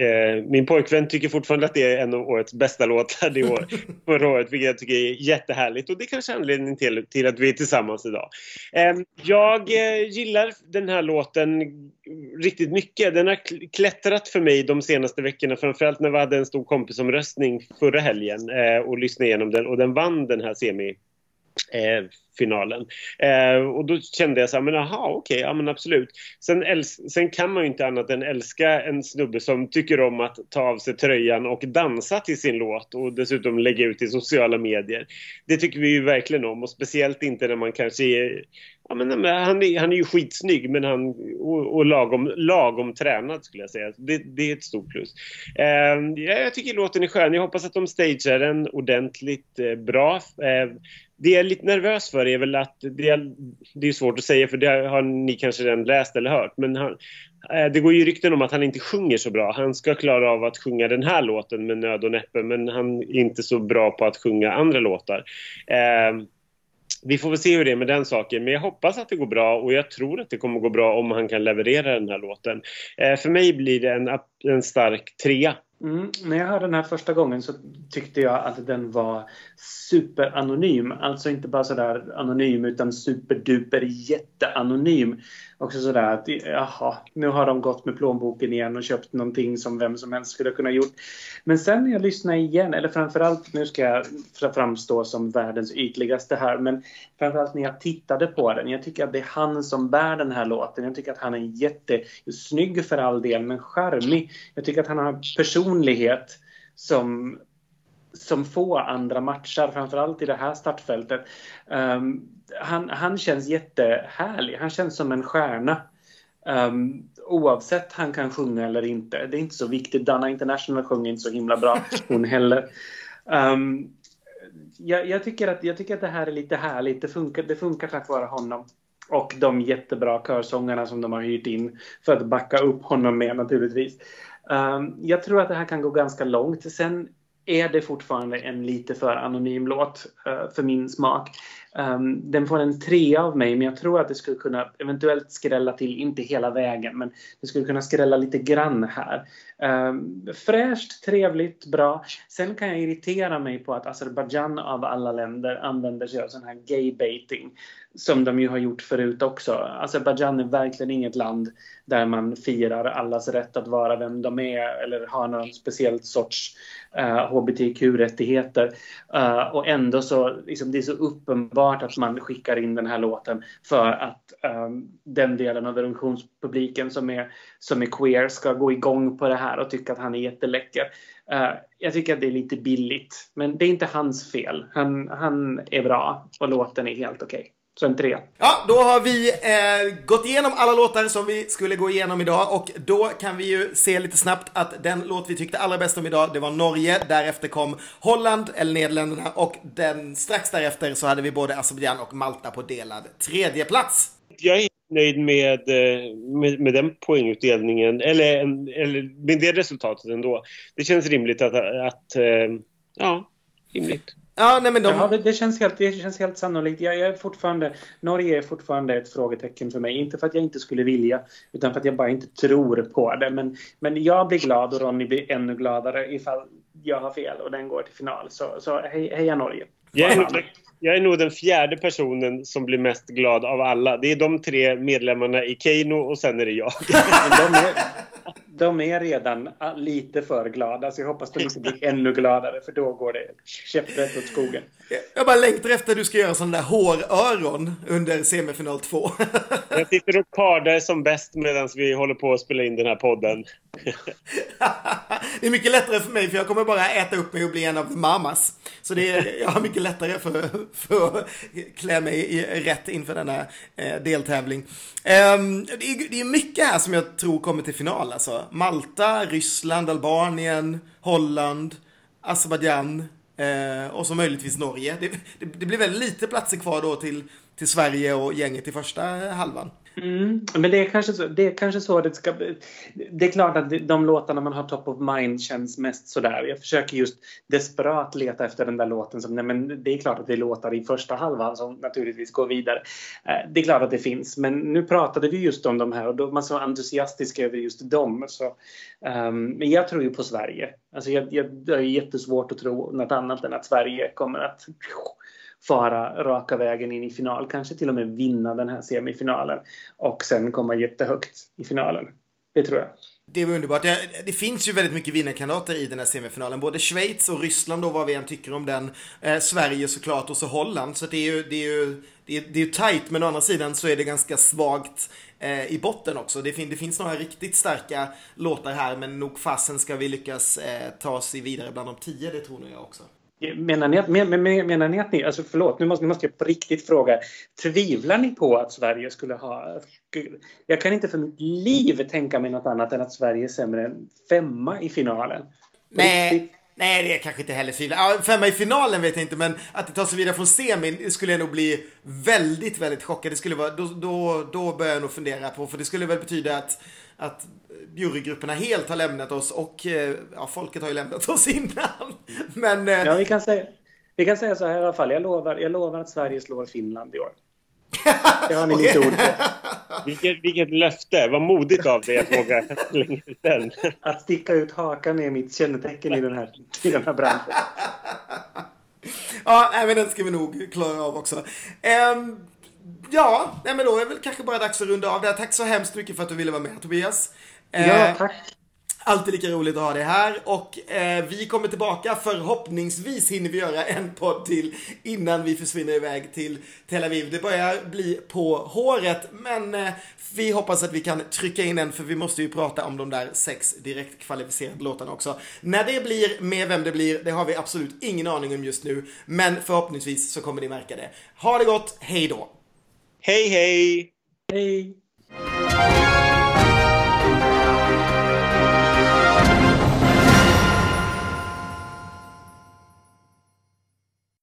Eh, min pojkvän tycker fortfarande att det är en av årets bästa låtar i år, förra året, vilket jag tycker är jättehärligt. Och det är kanske är anledningen till, till att vi är tillsammans idag. Eh, jag gillar den här låten riktigt mycket. Den har klättrat för mig de senaste veckorna, framförallt när vi hade en stor kompisomröstning förra helgen eh, och lyssnade igenom den och den vann den här semi eh, finalen. Eh, och då kände jag så här, men aha, okej, okay, ja men absolut. Sen, sen kan man ju inte annat än älska en snubbe som tycker om att ta av sig tröjan och dansa till sin låt och dessutom lägga ut i sociala medier. Det tycker vi ju verkligen om och speciellt inte när man kanske är Ja, men, han, är, han är ju skitsnygg men han, och, och lagom, lagom tränad skulle jag säga. Det, det är ett stort plus. Eh, jag tycker låten är skön. Jag hoppas att de stagear den ordentligt eh, bra. Eh, det jag är lite nervös för är väl att, det är, det är svårt att säga för det har ni kanske redan läst eller hört, men han, eh, det går ju rykten om att han inte sjunger så bra. Han ska klara av att sjunga den här låten med nöd och näppe men han är inte så bra på att sjunga andra låtar. Eh, vi får väl se hur det är med den saken, men jag hoppas att det går bra och jag tror att det kommer gå bra om han kan leverera den här låten. Eh, för mig blir det en, en stark trea. Mm, när jag hörde den här första gången så tyckte jag att den var superanonym. Alltså inte bara sådär anonym utan superduper jätteanonym också sådär att jaha, nu har de gått med plånboken igen och köpt någonting som vem som helst skulle kunna gjort. Men sen när jag lyssnar igen, eller framförallt, nu ska jag framstå som världens ytligaste här, men framförallt när jag tittade på den. Jag tycker att det är han som bär den här låten. Jag tycker att han är jättesnygg för all del, men charmig. Jag tycker att han har personlighet som som få andra matcher, framförallt i det här startfältet. Um, han, han känns jättehärlig. Han känns som en stjärna. Um, oavsett han kan sjunga eller inte. Det är inte så viktigt. Dana International sjunger inte så himla bra hon heller. Um, jag, jag, tycker att, jag tycker att det här är lite härligt. Det funkar, det funkar tack vare honom. Och de jättebra körsångarna som de har hyrt in för att backa upp honom med naturligtvis. Um, jag tror att det här kan gå ganska långt. Sen är det fortfarande en lite för anonym låt uh, för min smak. Um, den får en trea av mig, men jag tror att det skulle kunna eventuellt skrälla till, inte hela vägen, men det skulle kunna skrälla lite grann här. Um, fräscht, trevligt, bra. Sen kan jag irritera mig på att Azerbajdzjan av alla länder använder sig av sån här gay-baiting som de ju har gjort förut också. Azerbajdzjan är verkligen inget land där man firar allas rätt att vara vem de är eller har någon speciell sorts uh, hbtq-rättigheter. Uh, och ändå så, liksom, det är så uppenbart att man skickar in den här låten för att um, den delen av Eurovisionspubliken som är, som är queer ska gå igång på det här och tycka att han är jätteläcker. Uh, jag tycker att det är lite billigt, men det är inte hans fel. Han, han är bra och låten är helt okej. Okay. Så en tre. Ja, då har vi eh, gått igenom alla låtar som vi skulle gå igenom idag och då kan vi ju se lite snabbt att den låt vi tyckte allra bäst om idag, det var Norge. Därefter kom Holland, eller Nederländerna och den strax därefter så hade vi både Azerbajdzjan och Malta på delad tredje plats. Jag är nöjd med, eh, med, med den poängutdelningen, eller, eller med det resultatet ändå. Det känns rimligt att, att eh, ja, rimligt. Ja, nej, men de... ja, det, det, känns helt, det känns helt sannolikt. Jag, jag, är fortfarande, Norge är fortfarande ett frågetecken för mig. Inte för att jag inte skulle vilja, utan för att jag bara inte tror på det. Men, men jag blir glad och Ronny blir ännu gladare ifall jag har fel och den går till final. Så, så hej, heja Norge! Jag är, nog, jag är nog den fjärde personen som blir mest glad av alla. Det är de tre medlemmarna i Keino och sen är det jag. de, är, de är redan lite för glada, så jag hoppas de inte blir ännu gladare, för då går det käpprätt åt skogen. Jag bara längtar efter att du ska göra sådana där håröron under semifinal 2. jag sitter och kardar som bäst medan vi håller på att spela in den här podden. det är mycket lättare för mig, för jag kommer bara äta upp mig och bli en av mamas. Så det är, jag har mycket lättare för, för att klä mig i rätt inför denna eh, deltävling. Um, det, är, det är mycket här som jag tror kommer till final alltså. Malta, Ryssland, Albanien, Holland, Azerbajdzjan eh, och så möjligtvis Norge. Det, det, det, blir väldigt lite platser kvar då till, till Sverige och gänget i första halvan. Mm, men det är, kanske så, det är kanske så det ska Det är klart att de låtarna man har top of mind känns mest sådär. Jag försöker just desperat leta efter den där låten som, nej men det är klart att det är låtar i första halvan som naturligtvis går vidare. Eh, det är klart att det finns, men nu pratade vi just om de här och då var man så entusiastisk över just dem. Så, um, men jag tror ju på Sverige. Alltså jag, jag, det är jättesvårt att tro något annat än att Sverige kommer att fara raka vägen in i final, kanske till och med vinna den här semifinalen och sen komma jättehögt i finalen. Det tror jag. Det var underbart. Det, det, finns ju väldigt mycket vinnarkandidater i den här semifinalen. Både Schweiz och Ryssland då, vad vi än tycker om den. Eh, Sverige såklart och så Holland. Så det är ju, det är ju, det är, det är ju tajt men å andra sidan så är det ganska svagt eh, i botten också. Det, fin, det, finns några riktigt starka låtar här, men nog fasen ska vi lyckas eh, ta oss vidare bland de tio, det tror nog jag också. Menar ni, att, men, menar ni att ni, alltså förlåt, nu måste, nu måste jag på riktigt fråga. Tvivlar ni på att Sverige skulle ha... Jag kan inte för mitt liv tänka mig något annat än att Sverige är sämre än femma i finalen. Nej, nej det är kanske inte heller tvivlar. Ja, femma i finalen vet jag inte, men att det tar sig vidare från semin skulle jag nog bli väldigt, väldigt chockad. Det skulle vara, då, då, då börjar jag nog fundera på, för det skulle väl betyda att att jurygrupperna helt har lämnat oss och eh, ja, folket har ju lämnat oss innan. Men, eh, ja, vi kan, säga, vi kan säga så här i alla fall. Jag lovar, jag lovar att Sverige slår Finland i år. Det har ni mitt ord på. Vilket, vilket löfte! Vad modigt av dig att våga slänga ut den. Att sticka ut hakan är mitt kännetecken i den här, i den här branschen. Ja, men den ska vi nog klara av också. Um, ja, nej men då är det väl kanske bara dags att runda av det här. Tack så hemskt mycket för att du ville vara med Tobias. Ja, eh, tack. Alltid lika roligt att ha dig här och eh, vi kommer tillbaka. Förhoppningsvis hinner vi göra en podd till innan vi försvinner iväg till Tel Aviv. Det börjar bli på håret men eh, vi hoppas att vi kan trycka in en för vi måste ju prata om de där sex direkt kvalificerade låtarna också. När det blir, med vem det blir, det har vi absolut ingen aning om just nu. Men förhoppningsvis så kommer ni märka det. Ha det gott, hej då! Hej hej! Hej!